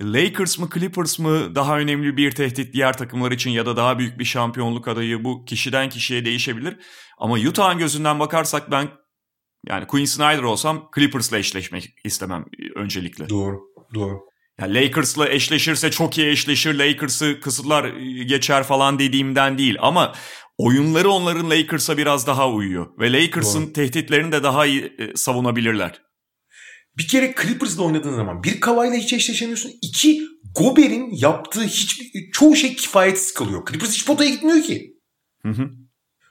Lakers mı Clippers mı daha önemli bir tehdit diğer takımlar için ya da daha büyük bir şampiyonluk adayı bu kişiden kişiye değişebilir. Ama Utah'ın gözünden bakarsak ben yani Quinn Snyder olsam Clippers'la eşleşmek istemem öncelikle. Doğru, doğru. Yani Lakers'la eşleşirse çok iyi eşleşir, Lakers'ı kısıtlar geçer falan dediğimden değil ama oyunları onların Lakers'a biraz daha uyuyor ve Lakers'ın tehditlerini de daha iyi e, savunabilirler. Bir kere Clippers'la oynadığın zaman bir Kawhi'la hiç eşleşemiyorsun. İki Gober'in yaptığı hiç çoğu şey kifayetsiz kalıyor. Clippers hiç potaya gitmiyor ki. Hı hı.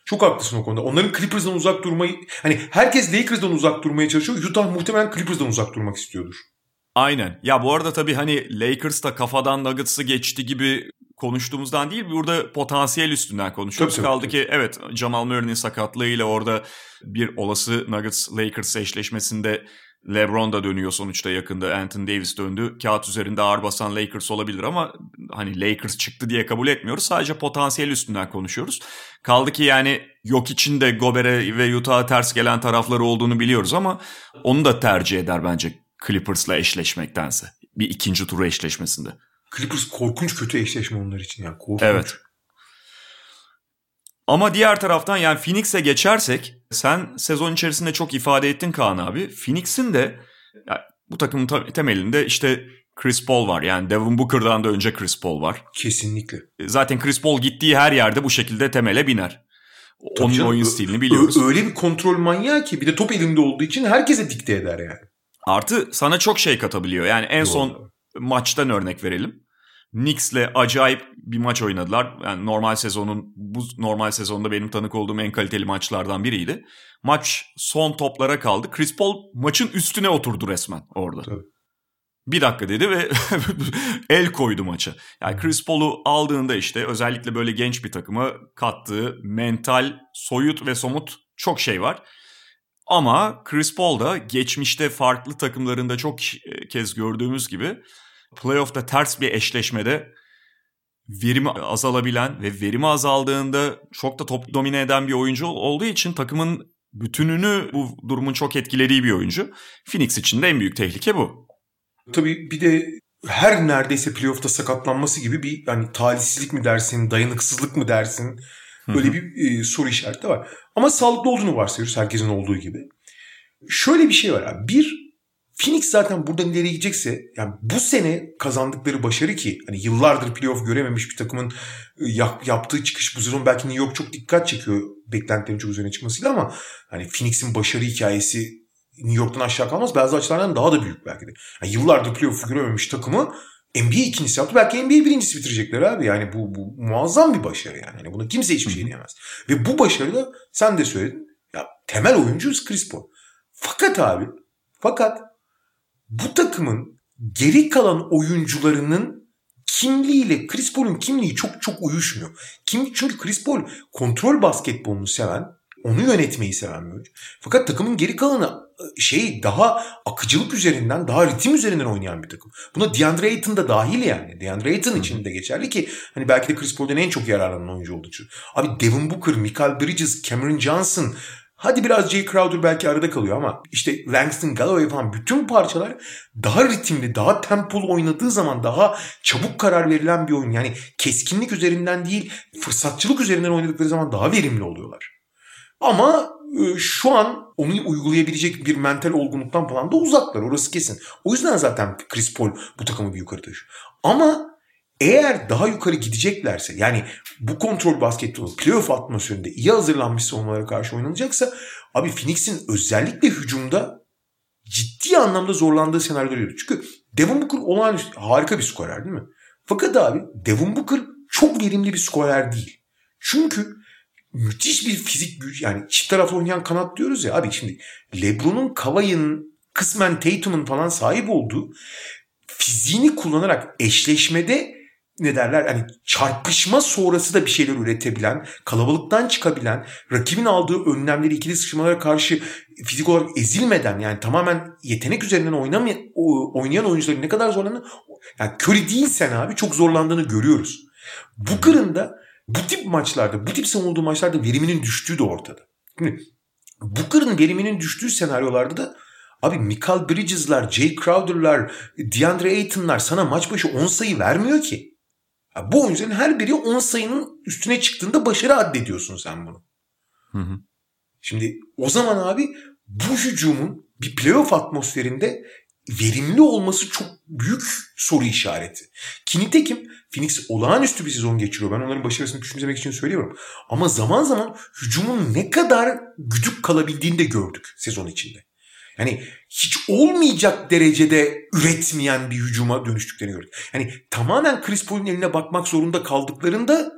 Çok haklısın o konuda. Onların Clippers'dan uzak durmayı hani herkes Lakers'dan uzak durmaya çalışıyor. Utah muhtemelen Clippers'dan uzak durmak istiyordur. Aynen. Ya bu arada tabii hani Lakers da kafadan Nuggets'ı geçti gibi konuştuğumuzdan değil burada potansiyel üstünden konuşuyoruz. Tabii, tabii, Kaldı ki evet Jamal Murray'nin sakatlığıyla orada bir olası Nuggets Lakers eşleşmesinde LeBron da dönüyor sonuçta yakında. Anthony Davis döndü. Kağıt üzerinde ağır basan Lakers olabilir ama hani Lakers çıktı diye kabul etmiyoruz. Sadece potansiyel üstünden konuşuyoruz. Kaldı ki yani yok için de Gober'e ve Utah'a ters gelen tarafları olduğunu biliyoruz ama onu da tercih eder bence Clippers'la eşleşmektense. Bir ikinci turu eşleşmesinde. Clippers korkunç kötü eşleşme onlar için ya. Korkunç. Evet. Ama diğer taraftan yani Phoenix'e geçersek sen sezon içerisinde çok ifade ettin Kaan abi. Phoenix'in de yani bu takımın temelinde işte Chris Paul var. Yani Devin Booker'dan da önce Chris Paul var. Kesinlikle. Zaten Chris Paul gittiği her yerde bu şekilde temele biner. Onun canım, oyun stilini biliyoruz. Öyle bir kontrol manyağı ki bir de top elinde olduğu için herkese dikte eder yani. Artı sana çok şey katabiliyor. Yani en Doğru. son maçtan örnek verelim. Knicks'le acayip bir maç oynadılar. Yani normal sezonun bu normal sezonda benim tanık olduğum en kaliteli maçlardan biriydi. Maç son toplara kaldı. Chris Paul maçın üstüne oturdu resmen orada. Tabii. Bir dakika dedi ve (laughs) el koydu maça. Yani Chris Paul'u aldığında işte özellikle böyle genç bir takıma kattığı mental, soyut ve somut çok şey var. Ama Chris Paul da geçmişte farklı takımlarında çok kez gördüğümüz gibi playoff'ta ters bir eşleşmede verimi azalabilen ve verimi azaldığında çok da top domine eden bir oyuncu olduğu için takımın bütününü bu durumun çok etkilediği bir oyuncu. Phoenix için de en büyük tehlike bu. Tabii bir de her neredeyse playoff'ta sakatlanması gibi bir yani talihsizlik mi dersin, dayanıksızlık mı dersin böyle bir e, soru işareti var. Ama sağlıklı olduğunu varsayıyoruz herkesin olduğu gibi. Şöyle bir şey var abi. Bir Phoenix zaten buradan ileriye gidecekse yani bu sene kazandıkları başarı ki hani yıllardır playoff görememiş bir takımın ıı, yaptığı çıkış bu sezon belki New York çok dikkat çekiyor beklentilerin çok üzerine çıkmasıyla ama hani Phoenix'in başarı hikayesi New York'tan aşağı kalmaz. Bazı açılardan daha da büyük belki de. Yani yıllardır playoff görememiş takımı NBA ikincisi yaptı. Belki NBA birincisi bitirecekler abi. Yani bu, bu muazzam bir başarı yani. yani buna kimse hiçbir şey diyemez. Ve bu başarıda sen de söyledin. Ya temel oyuncu Chris Paul. Fakat abi fakat bu takımın geri kalan oyuncularının kimliğiyle Chris Paul'un kimliği çok çok uyuşmuyor. Kim, çünkü Chris Paul kontrol basketbolunu seven, onu yönetmeyi seven bir oyuncu. Fakat takımın geri kalanı şey daha akıcılık üzerinden, daha ritim üzerinden oynayan bir takım. Buna DeAndre Ayton da dahil yani. DeAndre Ayton için de geçerli ki hani belki de Chris Paul'den en çok yararlanan oyuncu olduğu için. Abi Devin Booker, Michael Bridges, Cameron Johnson, Hadi biraz Jay Crowder belki arada kalıyor ama işte Langston Galloway falan bütün parçalar daha ritimli, daha tempolu oynadığı zaman daha çabuk karar verilen bir oyun. Yani keskinlik üzerinden değil, fırsatçılık üzerinden oynadıkları zaman daha verimli oluyorlar. Ama e, şu an onu uygulayabilecek bir mental olgunluktan falan da uzaklar. Orası kesin. O yüzden zaten Chris Paul bu takımı bir yukarı taşıyor. Ama eğer daha yukarı gideceklerse yani bu kontrol basketbolu playoff atmosferinde iyi hazırlanmış savunmalara karşı oynanacaksa abi Phoenix'in özellikle hücumda ciddi anlamda zorlandığı senaryolar görüyoruz. Çünkü Devin Booker olağanüstü harika bir skorer değil mi? Fakat abi Devin Booker çok verimli bir skorer değil. Çünkü müthiş bir fizik güç yani çift taraflı oynayan kanat diyoruz ya abi şimdi LeBron'un Kavai'nin kısmen Tatum'un falan sahip olduğu fiziğini kullanarak eşleşmede ne derler hani çarpışma sonrası da bir şeyler üretebilen, kalabalıktan çıkabilen, rakibin aldığı önlemleri ikili sıçramalara karşı fizik olarak ezilmeden yani tamamen yetenek üzerinden oynamayan, oynayan oyuncuların ne kadar zorlandığını yani Curry değilsen abi çok zorlandığını görüyoruz. Bu kırında bu tip maçlarda, bu tip savunulduğu maçlarda veriminin düştüğü de ortada. Şimdi Booker'ın veriminin düştüğü senaryolarda da abi Michael Bridges'lar, Jay Crowder'lar, DeAndre Ayton'lar sana maç başı 10 sayı vermiyor ki. Bu oyuncuların her biri 10 sayının üstüne çıktığında başarı addediyorsun sen bunu. Hı hı. Şimdi o zaman abi bu hücumun bir playoff atmosferinde verimli olması çok büyük soru işareti. Ki nitekim Phoenix olağanüstü bir sezon geçiriyor. Ben onların başarısını küçümsemek için söylüyorum. Ama zaman zaman hücumun ne kadar güdük kalabildiğini de gördük sezon içinde. Yani hiç olmayacak derecede üretmeyen bir hücuma dönüştüklerini gördük. Yani tamamen Chris Paul'un eline bakmak zorunda kaldıklarında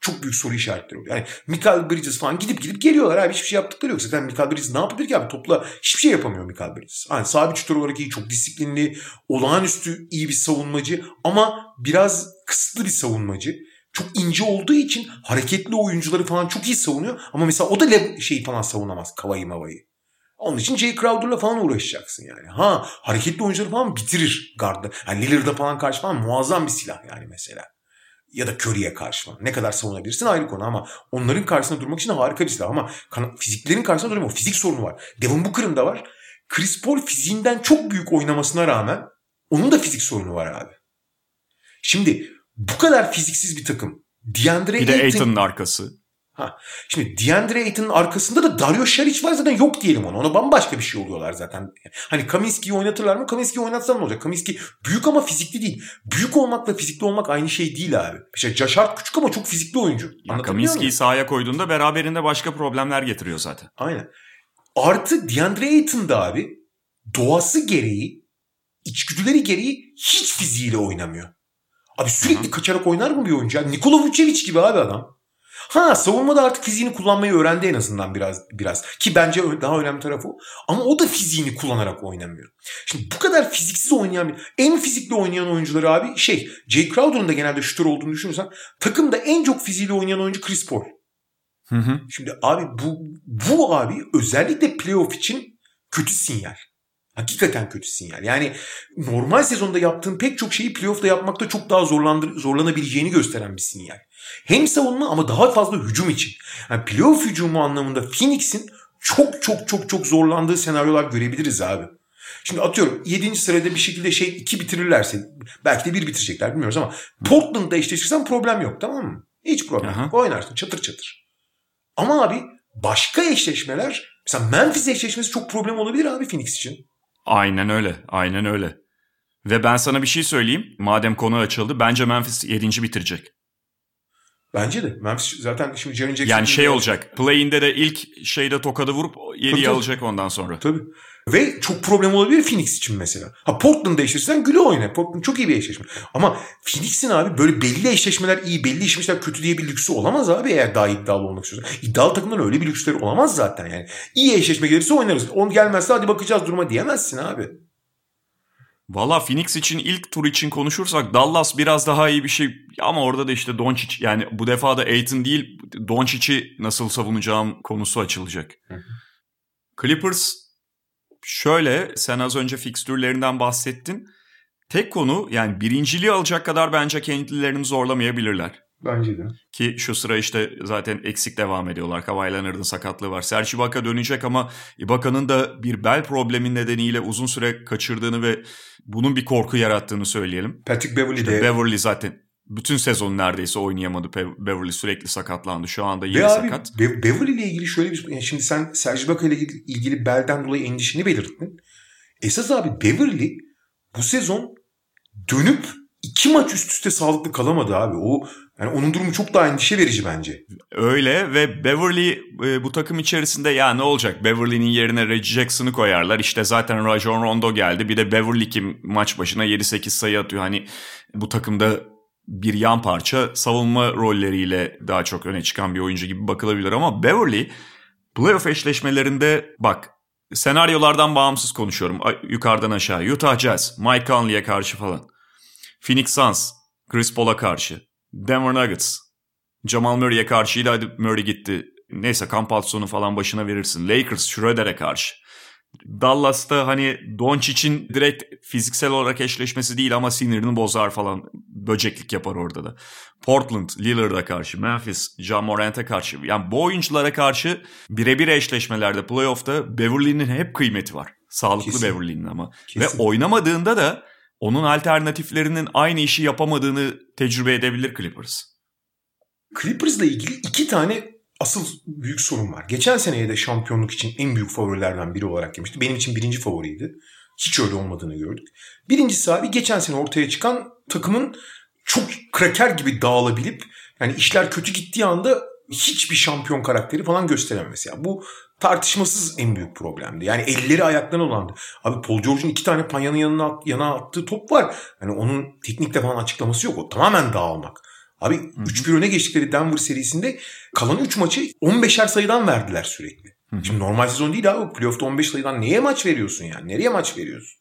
çok büyük soru işaretleri oluyor. Yani Michael Bridges falan gidip gidip geliyorlar abi hiçbir şey yaptıkları yok. Zaten Michael Bridges ne yapabilir ki abi? Topla hiçbir şey yapamıyor Michael Bridges. Yani sabit şutör olarak iyi, çok disiplinli, olağanüstü iyi bir savunmacı ama biraz kısıtlı bir savunmacı. Çok ince olduğu için hareketli oyuncuları falan çok iyi savunuyor. Ama mesela o da şey falan savunamaz. Kavayı mavayı. Onun için Jay Crowder'la falan uğraşacaksın yani. Ha hareketli oyuncuları falan bitirir gardı. Yani Lillard'a falan karşı falan muazzam bir silah yani mesela. Ya da Curry'e karşı falan. Ne kadar savunabilirsin ayrı konu ama onların karşısında durmak için harika bir silah. Ama fiziklerin karşısında duramıyor. Fizik sorunu var. Devin Booker'ın da var. Chris Paul fiziğinden çok büyük oynamasına rağmen onun da fizik sorunu var abi. Şimdi bu kadar fiziksiz bir takım. DeAndre bir de Ayton'un arkası. Ha. Şimdi DeAndre Ayton'un arkasında da Dario Saric var zaten yok diyelim ona. Ona bambaşka bir şey oluyorlar zaten. Hani Kaminski'yi oynatırlar mı? Kaminski'yi oynatsan ne olacak? Kaminski büyük ama fizikli değil. Büyük olmakla fizikli olmak aynı şey değil abi. İşte Hart küçük ama çok fizikli oyuncu. Yani Kaminski'yi sahaya koyduğunda beraberinde başka problemler getiriyor zaten. Aynen. Artı DeAndre Ayton da abi doğası gereği içgüdüleri gereği hiç fiziğiyle oynamıyor. Abi sürekli Hı-hı. kaçarak oynar mı bir oyuncu? Yani Nikola Vucevic gibi abi adam. Ha savunmada artık fiziğini kullanmayı öğrendi en azından biraz biraz. Ki bence daha önemli tarafı o. Ama o da fiziğini kullanarak oynamıyor. Şimdi bu kadar fiziksiz oynayan bir... En fizikli oynayan oyuncuları abi şey... Jay Crowder'ın da genelde şutör olduğunu düşünürsen takımda en çok fiziğiyle oynayan oyuncu Chris Paul. Hı hı. Şimdi abi bu, bu abi özellikle playoff için kötü sinyal. Hakikaten kötü sinyal. Yani normal sezonda yaptığın pek çok şeyi playoff'ta yapmakta çok daha zorlandır, zorlanabileceğini gösteren bir sinyal. Hem savunma ama daha fazla hücum için. Yani playoff hücumu anlamında Phoenix'in çok çok çok çok zorlandığı senaryolar görebiliriz abi. Şimdi atıyorum 7. sırada bir şekilde şey 2 bitirirlerse belki de 1 bitirecekler bilmiyoruz ama Portland'da eşleşirsen problem yok tamam mı? Hiç problem Aha. yok. Oynarsın çatır çatır. Ama abi başka eşleşmeler mesela Memphis eşleşmesi çok problem olabilir abi Phoenix için. Aynen öyle. Aynen öyle. Ve ben sana bir şey söyleyeyim. Madem konu açıldı bence Memphis 7. bitirecek. Bence de. Memphis zaten şimdi Jaren Jackson... Yani şey olacak. Play'inde de ilk şeyde tokadı vurup 7'yi alacak ondan sonra. Tabii. Ve çok problem olabilir Phoenix için mesela. Ha Portland'da eşleşsen güle oyna. Portland çok iyi bir eşleşme. Ama Phoenix'in abi böyle belli eşleşmeler iyi, belli eşleşmeler kötü diye bir lüksü olamaz abi eğer daha iddialı olmak istiyorsan. İddialı takımların öyle bir lüksleri olamaz zaten yani. İyi eşleşme gelirse oynarız. On gelmezse hadi bakacağız duruma diyemezsin abi. Valla Phoenix için ilk tur için konuşursak Dallas biraz daha iyi bir şey ama orada da işte Doncic yani bu defa da Ayton değil Doncic'i nasıl savunacağım konusu açılacak. Clippers şöyle sen az önce fikstürlerinden bahsettin. Tek konu yani birinciliği alacak kadar bence kendilerini zorlamayabilirler. Bence de. Ki şu sıra işte zaten eksik devam ediyorlar. Kawhi Leonard'ın sakatlığı var. Serge Ibaka dönecek ama Ibaka'nın da bir bel problemi nedeniyle uzun süre kaçırdığını ve bunun bir korku yarattığını söyleyelim. Patrick Beverly işte de. Beverly zaten bütün sezon neredeyse oynayamadı. Beverly sürekli sakatlandı. Şu anda yine Ve sakat. Be- Beverly ile ilgili şöyle bir yani şimdi sen Serge Ibaka ile ilgili belden dolayı endişeni belirttin. Esas abi Beverly bu sezon dönüp iki maç üst üste sağlıklı kalamadı abi. O yani onun durumu çok daha endişe verici bence. Öyle ve Beverly e, bu takım içerisinde ya ne olacak Beverly'nin yerine Reggie Jackson'ı koyarlar. İşte zaten Rajon Rondo geldi. Bir de Beverly kim maç başına 7-8 sayı atıyor. Hani bu takımda bir yan parça savunma rolleriyle daha çok öne çıkan bir oyuncu gibi bakılabilir ama Beverly playoff eşleşmelerinde bak senaryolardan bağımsız konuşuyorum yukarıdan aşağı. Utah Jazz, Mike Conley'e karşı falan. Phoenix Suns, Chris Paul'a karşı. Denver Nuggets, Jamal Murray'e karşıydı hadi Murray gitti. Neyse kamp sonu falan başına verirsin. Lakers, Schroeder'e karşı. Dallas'ta hani Doncic'in direkt fiziksel olarak eşleşmesi değil ama sinirini bozar falan. Böceklik yapar orada da. Portland, Lillard'a karşı, Memphis, John Morant'e karşı. Yani bu oyunculara karşı birebir eşleşmelerde playoff'ta Beverly'nin hep kıymeti var. Sağlıklı Kesin. Beverly'nin ama. Kesin. Ve oynamadığında da onun alternatiflerinin aynı işi yapamadığını tecrübe edebilir Clippers. Clippers'la ilgili iki tane asıl büyük sorun var. Geçen seneye de şampiyonluk için en büyük favorilerden biri olarak girmişti. Benim için birinci favoriydi. Hiç öyle olmadığını gördük. Birincisi abi geçen sene ortaya çıkan takımın çok kraker gibi dağılabilip yani işler kötü gittiği anda hiçbir şampiyon karakteri falan gösterememesi. Yani bu tartışmasız en büyük problemdi. Yani elleri ayaklarına olandı. Abi Paul George'un iki tane panyanın yanına, yana attığı top var. Yani onun teknikle falan açıklaması yok. O tamamen dağılmak. Abi 3-1 öne geçtikleri Denver serisinde kalan 3 maçı 15'er sayıdan verdiler sürekli. Hı-hı. Şimdi normal sezon değil abi. Playoff'ta 15 sayıdan neye maç veriyorsun yani? Nereye maç veriyorsun?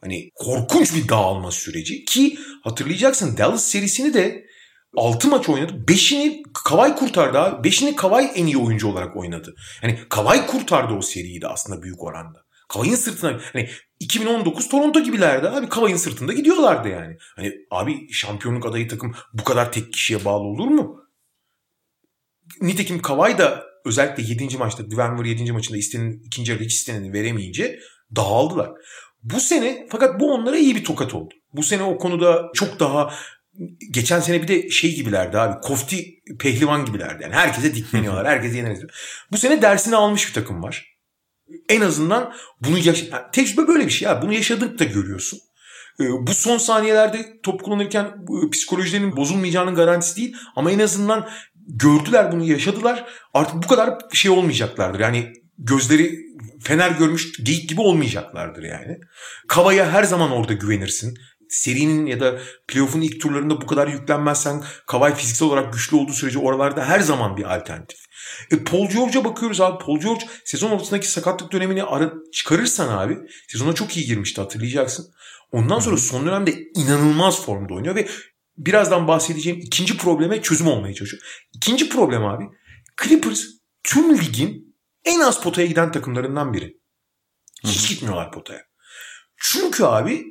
Hani korkunç bir dağılma süreci ki hatırlayacaksın Dallas serisini de 6 maç oynadı. 5'ini Kavay kurtardı abi. 5'ini Kavay en iyi oyuncu olarak oynadı. Yani Kavay kurtardı o seriyi de aslında büyük oranda. Kavay'ın sırtına hani 2019 Toronto gibilerdi abi. Kavay'ın sırtında gidiyorlardı yani. Hani abi şampiyonluk adayı takım bu kadar tek kişiye bağlı olur mu? Nitekim Kavay da özellikle 7. maçta Denver 7. maçında istenen ikinci yarıda hiç isteneni veremeyince dağıldılar. Bu sene fakat bu onlara iyi bir tokat oldu. Bu sene o konuda çok daha geçen sene bir de şey gibilerdi abi. Kofti pehlivan gibilerdi. Yani herkese (laughs) dikleniyorlar. herkese yeneriz. Bu sene dersini almış bir takım var. En azından bunu yaş tecrübe böyle bir şey ya. Bunu yaşadık da görüyorsun. Ee, bu son saniyelerde top kullanırken psikolojilerinin bozulmayacağının garantisi değil. Ama en azından gördüler bunu yaşadılar. Artık bu kadar şey olmayacaklardır. Yani gözleri fener görmüş geyik gibi olmayacaklardır yani. Kavaya her zaman orada güvenirsin serinin ya da playoff'un ilk turlarında bu kadar yüklenmezsen Kawhi fiziksel olarak güçlü olduğu sürece oralarda her zaman bir alternatif. E Paul George'a bakıyoruz abi. Paul George sezon ortasındaki sakatlık dönemini ara çıkarırsan abi sezona çok iyi girmişti hatırlayacaksın. Ondan sonra son dönemde inanılmaz formda oynuyor ve birazdan bahsedeceğim ikinci probleme çözüm olmaya çalışıyor. İkinci problem abi Clippers tüm ligin en az potaya giden takımlarından biri. Hiç gitmiyorlar potaya. Çünkü abi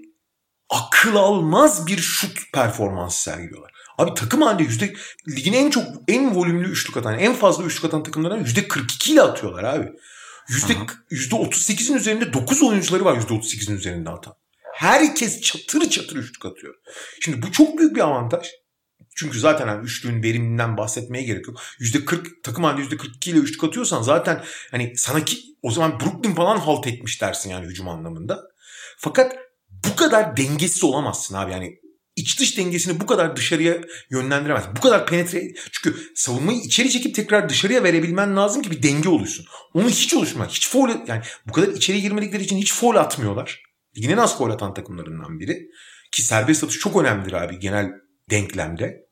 akıl almaz bir şut performansı sergiliyorlar. Abi takım halinde yüzde ligin en çok en volümlü üçlük atan en fazla üçlük atan takımlardan yüzde 42 ile atıyorlar abi. Yüzde, yüzde 38'in üzerinde 9 oyuncuları var yüzde 38'in üzerinde atan. Herkes çatır çatır üçlük atıyor. Şimdi bu çok büyük bir avantaj. Çünkü zaten hani üçlüğün veriminden bahsetmeye gerek yok. Yüzde 40 takım halinde yüzde 42 ile üçlük atıyorsan zaten hani sana ki o zaman Brooklyn falan halt etmiş dersin yani hücum anlamında. Fakat bu kadar dengesiz olamazsın abi. Yani iç dış dengesini bu kadar dışarıya yönlendiremezsin. Bu kadar penetre... Çünkü savunmayı içeri çekip tekrar dışarıya verebilmen lazım ki bir denge oluşsun. Onu hiç oluşmaz. Hiç foul... Yani bu kadar içeri girmedikleri için hiç foul atmıyorlar. Yine nasıl foul atan takımlarından biri. Ki serbest atış çok önemlidir abi genel denklemde.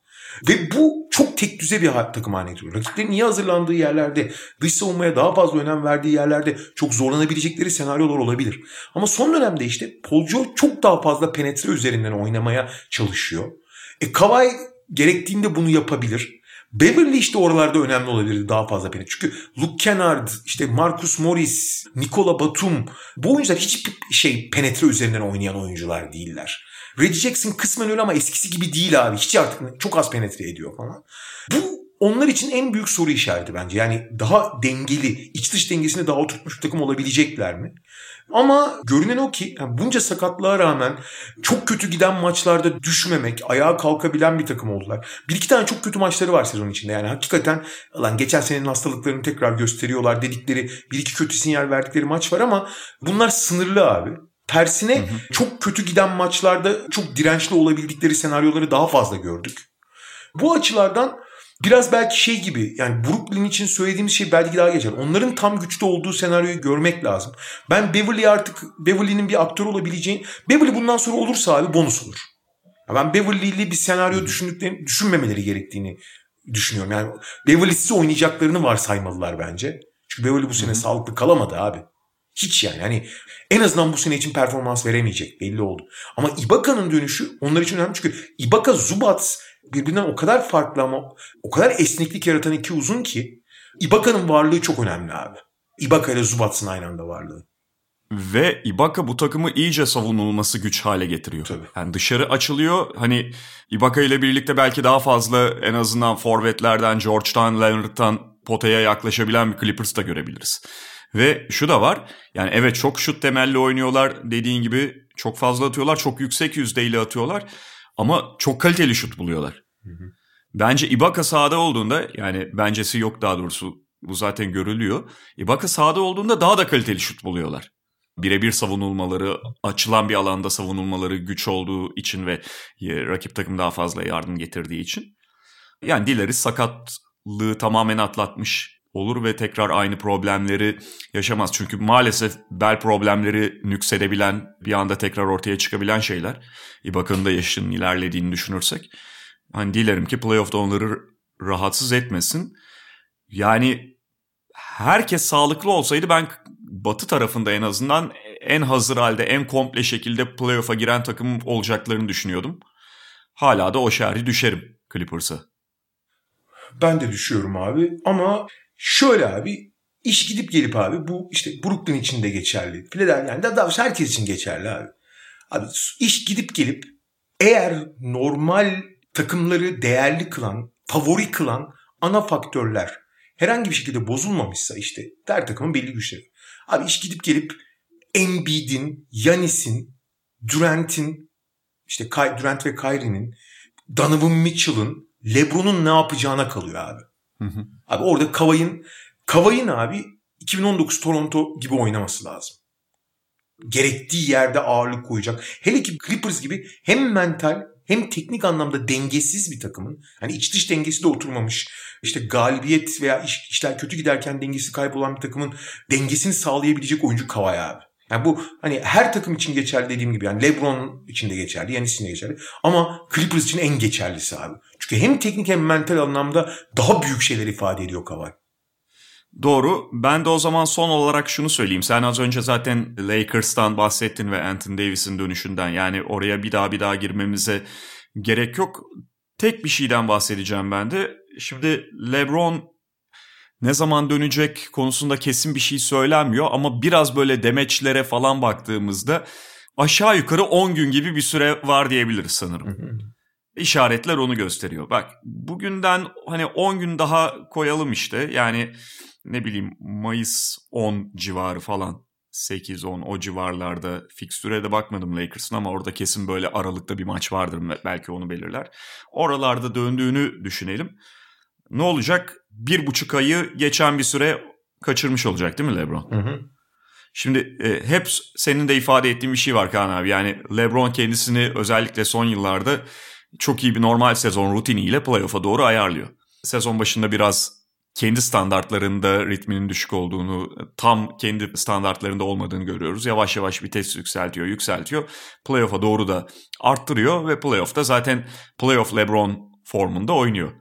Ve bu çok tek düze bir takım haline getiriyor. Rakiplerin iyi hazırlandığı yerlerde, dış savunmaya daha fazla önem verdiği yerlerde çok zorlanabilecekleri senaryolar olabilir. Ama son dönemde işte Paul George çok daha fazla penetre üzerinden oynamaya çalışıyor. E Kawhi gerektiğinde bunu yapabilir. Beverly işte oralarda önemli olabilirdi daha fazla penetre. Çünkü Luke Kennard, işte Marcus Morris, Nikola Batum bu oyuncular hiçbir şey penetre üzerinden oynayan oyuncular değiller. Reggie Jackson kısmen öyle ama eskisi gibi değil abi. Hiç artık çok az penetre ediyor falan. Bu onlar için en büyük soru işareti bence. Yani daha dengeli, iç dış dengesini daha oturtmuş bir takım olabilecekler mi? Ama görünen o ki yani bunca sakatlığa rağmen çok kötü giden maçlarda düşmemek, ayağa kalkabilen bir takım oldular. Bir iki tane çok kötü maçları var sezon içinde. Yani hakikaten lan geçen senenin hastalıklarını tekrar gösteriyorlar dedikleri bir iki kötü sinyal verdikleri maç var ama bunlar sınırlı abi. Tersine çok kötü giden maçlarda çok dirençli olabildikleri senaryoları daha fazla gördük. Bu açılardan biraz belki şey gibi yani Brooklyn için söylediğimiz şey belki daha geçer. Onların tam güçlü olduğu senaryoyu görmek lazım. Ben Beverly artık Beverly'nin bir aktör olabileceğini Beverly bundan sonra olursa abi bonus olur. Ben Beverly'li bir senaryo düşündüklerini, düşünmemeleri gerektiğini düşünüyorum. Yani Beverly'siz oynayacaklarını varsaymalılar bence. Çünkü Beverly bu sene Hı-hı. sağlıklı kalamadı abi. Hiç yani. Hani en azından bu sene için performans veremeyecek. Belli oldu. Ama Ibaka'nın dönüşü onlar için önemli. Çünkü Ibaka, Zubats birbirinden o kadar farklı ama o kadar esneklik yaratan iki uzun ki Ibaka'nın varlığı çok önemli abi. Ibaka ile Zubats'ın aynı anda varlığı. Ve Ibaka bu takımı iyice savunulması güç hale getiriyor. Tabii. Yani dışarı açılıyor. Hani Ibaka ile birlikte belki daha fazla en azından forvetlerden, George'dan, Leonard'dan potaya yaklaşabilen bir Clippers da görebiliriz. Ve şu da var. Yani evet çok şut temelli oynuyorlar dediğin gibi çok fazla atıyorlar. Çok yüksek yüzdeyle atıyorlar. Ama çok kaliteli şut buluyorlar. Hı hı. Bence Ibaka sahada olduğunda yani bencesi yok daha doğrusu bu zaten görülüyor. Ibaka sahada olduğunda daha da kaliteli şut buluyorlar. Birebir savunulmaları, açılan bir alanda savunulmaları güç olduğu için ve rakip takım daha fazla yardım getirdiği için. Yani dileriz sakatlığı tamamen atlatmış olur ve tekrar aynı problemleri yaşamaz. Çünkü maalesef bel problemleri nüksedebilen, bir anda tekrar ortaya çıkabilen şeyler. İbaka'nın da yaşının ilerlediğini düşünürsek. Hani dilerim ki playoff'ta onları rahatsız etmesin. Yani herkes sağlıklı olsaydı ben batı tarafında en azından en hazır halde, en komple şekilde playoff'a giren takım olacaklarını düşünüyordum. Hala da o şerhi düşerim Clippers'a. Ben de düşüyorum abi ama Şöyle abi iş gidip gelip abi bu işte Brooklyn için de geçerli. Philadelphia yani doğrusu herkes için geçerli abi. Abi iş gidip gelip eğer normal takımları değerli kılan, favori kılan ana faktörler herhangi bir şekilde bozulmamışsa işte her takımın belli güçleri. Abi iş gidip gelip Embiid'in, Yanis'in, Durant'in, işte Durant ve Kyrie'nin, Donovan Mitchell'ın, LeBron'un ne yapacağına kalıyor abi. Hı hı. Abi orada Kavay'ın Kavay'ın abi 2019 Toronto gibi oynaması lazım. Gerektiği yerde ağırlık koyacak. Hele ki Clippers gibi hem mental hem teknik anlamda dengesiz bir takımın hani iç dış dengesi de oturmamış işte galibiyet veya iş, işler kötü giderken dengesi kaybolan bir takımın dengesini sağlayabilecek oyuncu Kavay abi. Yani bu hani her takım için geçerli dediğim gibi yani LeBron için de geçerli, Yanis için de geçerli. Ama Clippers için en geçerlisi abi. Çünkü hem teknik hem mental anlamda daha büyük şeyler ifade ediyor Kawhi. Doğru. Ben de o zaman son olarak şunu söyleyeyim. Sen az önce zaten Lakers'tan bahsettin ve Anthony Davis'in dönüşünden. Yani oraya bir daha bir daha girmemize gerek yok. Tek bir şeyden bahsedeceğim ben de. Şimdi LeBron ne zaman dönecek konusunda kesin bir şey söylenmiyor ama biraz böyle demeçlere falan baktığımızda aşağı yukarı 10 gün gibi bir süre var diyebiliriz sanırım. İşaretler onu gösteriyor. Bak bugünden hani 10 gün daha koyalım işte. Yani ne bileyim Mayıs 10 civarı falan. 8-10 o civarlarda fikstüre de bakmadım Lakers'ın ama orada kesin böyle aralıkta bir maç vardır belki onu belirler. Oralarda döndüğünü düşünelim. Ne olacak? Bir buçuk ayı geçen bir süre kaçırmış olacak değil mi LeBron? Hı hı. Şimdi e, hep senin de ifade ettiğin bir şey var Kaan abi. Yani LeBron kendisini özellikle son yıllarda çok iyi bir normal sezon rutiniyle playoff'a doğru ayarlıyor. Sezon başında biraz kendi standartlarında ritminin düşük olduğunu, tam kendi standartlarında olmadığını görüyoruz. Yavaş yavaş vites yükseltiyor, yükseltiyor. Playoff'a doğru da arttırıyor ve playoff'ta zaten playoff LeBron formunda oynuyor.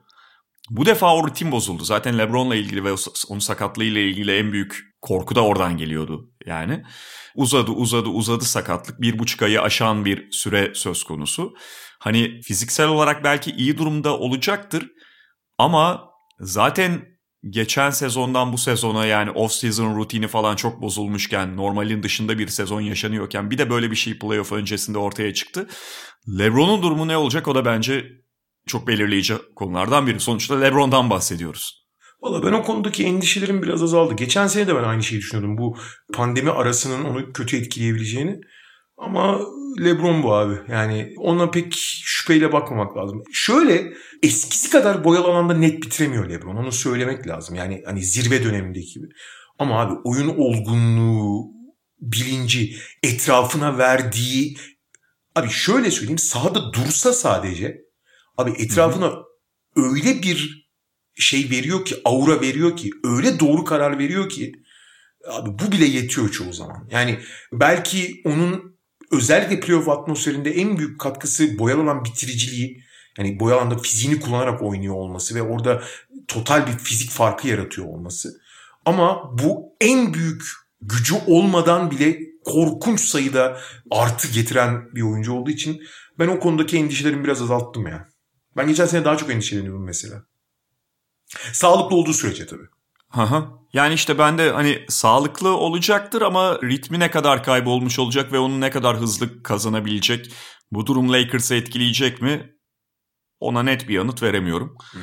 Bu defa o rutin bozuldu. Zaten LeBron'la ilgili ve onun sakatlığıyla ilgili en büyük korku da oradan geliyordu yani. Uzadı uzadı uzadı sakatlık. Bir buçuk ayı aşan bir süre söz konusu. Hani fiziksel olarak belki iyi durumda olacaktır. Ama zaten geçen sezondan bu sezona yani off-season rutini falan çok bozulmuşken, normalin dışında bir sezon yaşanıyorken bir de böyle bir şey playoff öncesinde ortaya çıktı. LeBron'un durumu ne olacak o da bence çok belirleyici konulardan biri. Sonuçta LeBron'dan bahsediyoruz. Valla ben o konudaki endişelerim biraz azaldı. Geçen sene de ben aynı şeyi düşünüyordum. Bu pandemi arasının onu kötü etkileyebileceğini. Ama LeBron bu abi. Yani ona pek şüpheyle bakmamak lazım. Şöyle eskisi kadar boyalı alanda net bitiremiyor LeBron. Onu söylemek lazım. Yani hani zirve dönemindeki gibi. Ama abi oyun olgunluğu bilinci, etrafına verdiği abi şöyle söyleyeyim sahada dursa sadece abi etrafına öyle bir şey veriyor ki aura veriyor ki öyle doğru karar veriyor ki abi bu bile yetiyor çoğu zaman. Yani belki onun özellikle playoff atmosferinde en büyük katkısı boyalı olan bitiriciliği yani boy alanda fiziğini kullanarak oynuyor olması ve orada total bir fizik farkı yaratıyor olması. Ama bu en büyük gücü olmadan bile korkunç sayıda artı getiren bir oyuncu olduğu için ben o konudaki endişelerimi biraz azalttım ya. Ben geçen sene daha çok endişeleniyordum mesela. Sağlıklı olduğu sürece tabii. Aha. Yani işte ben de hani sağlıklı olacaktır ama ritmi ne kadar kaybolmuş olacak ve onu ne kadar hızlı kazanabilecek? Bu durum Lakers'ı etkileyecek mi? Ona net bir yanıt veremiyorum. Hı.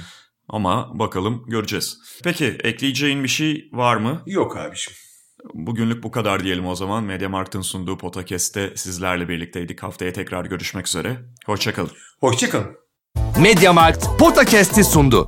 Ama bakalım göreceğiz. Peki ekleyeceğin bir şey var mı? Yok abiciğim. Bugünlük bu kadar diyelim o zaman. Mediamarkt'ın sunduğu podcast'te sizlerle birlikteydik. Haftaya tekrar görüşmek üzere. Hoşçakalın. Hoşçakalın. Mediamarkt Podcast'i sundu.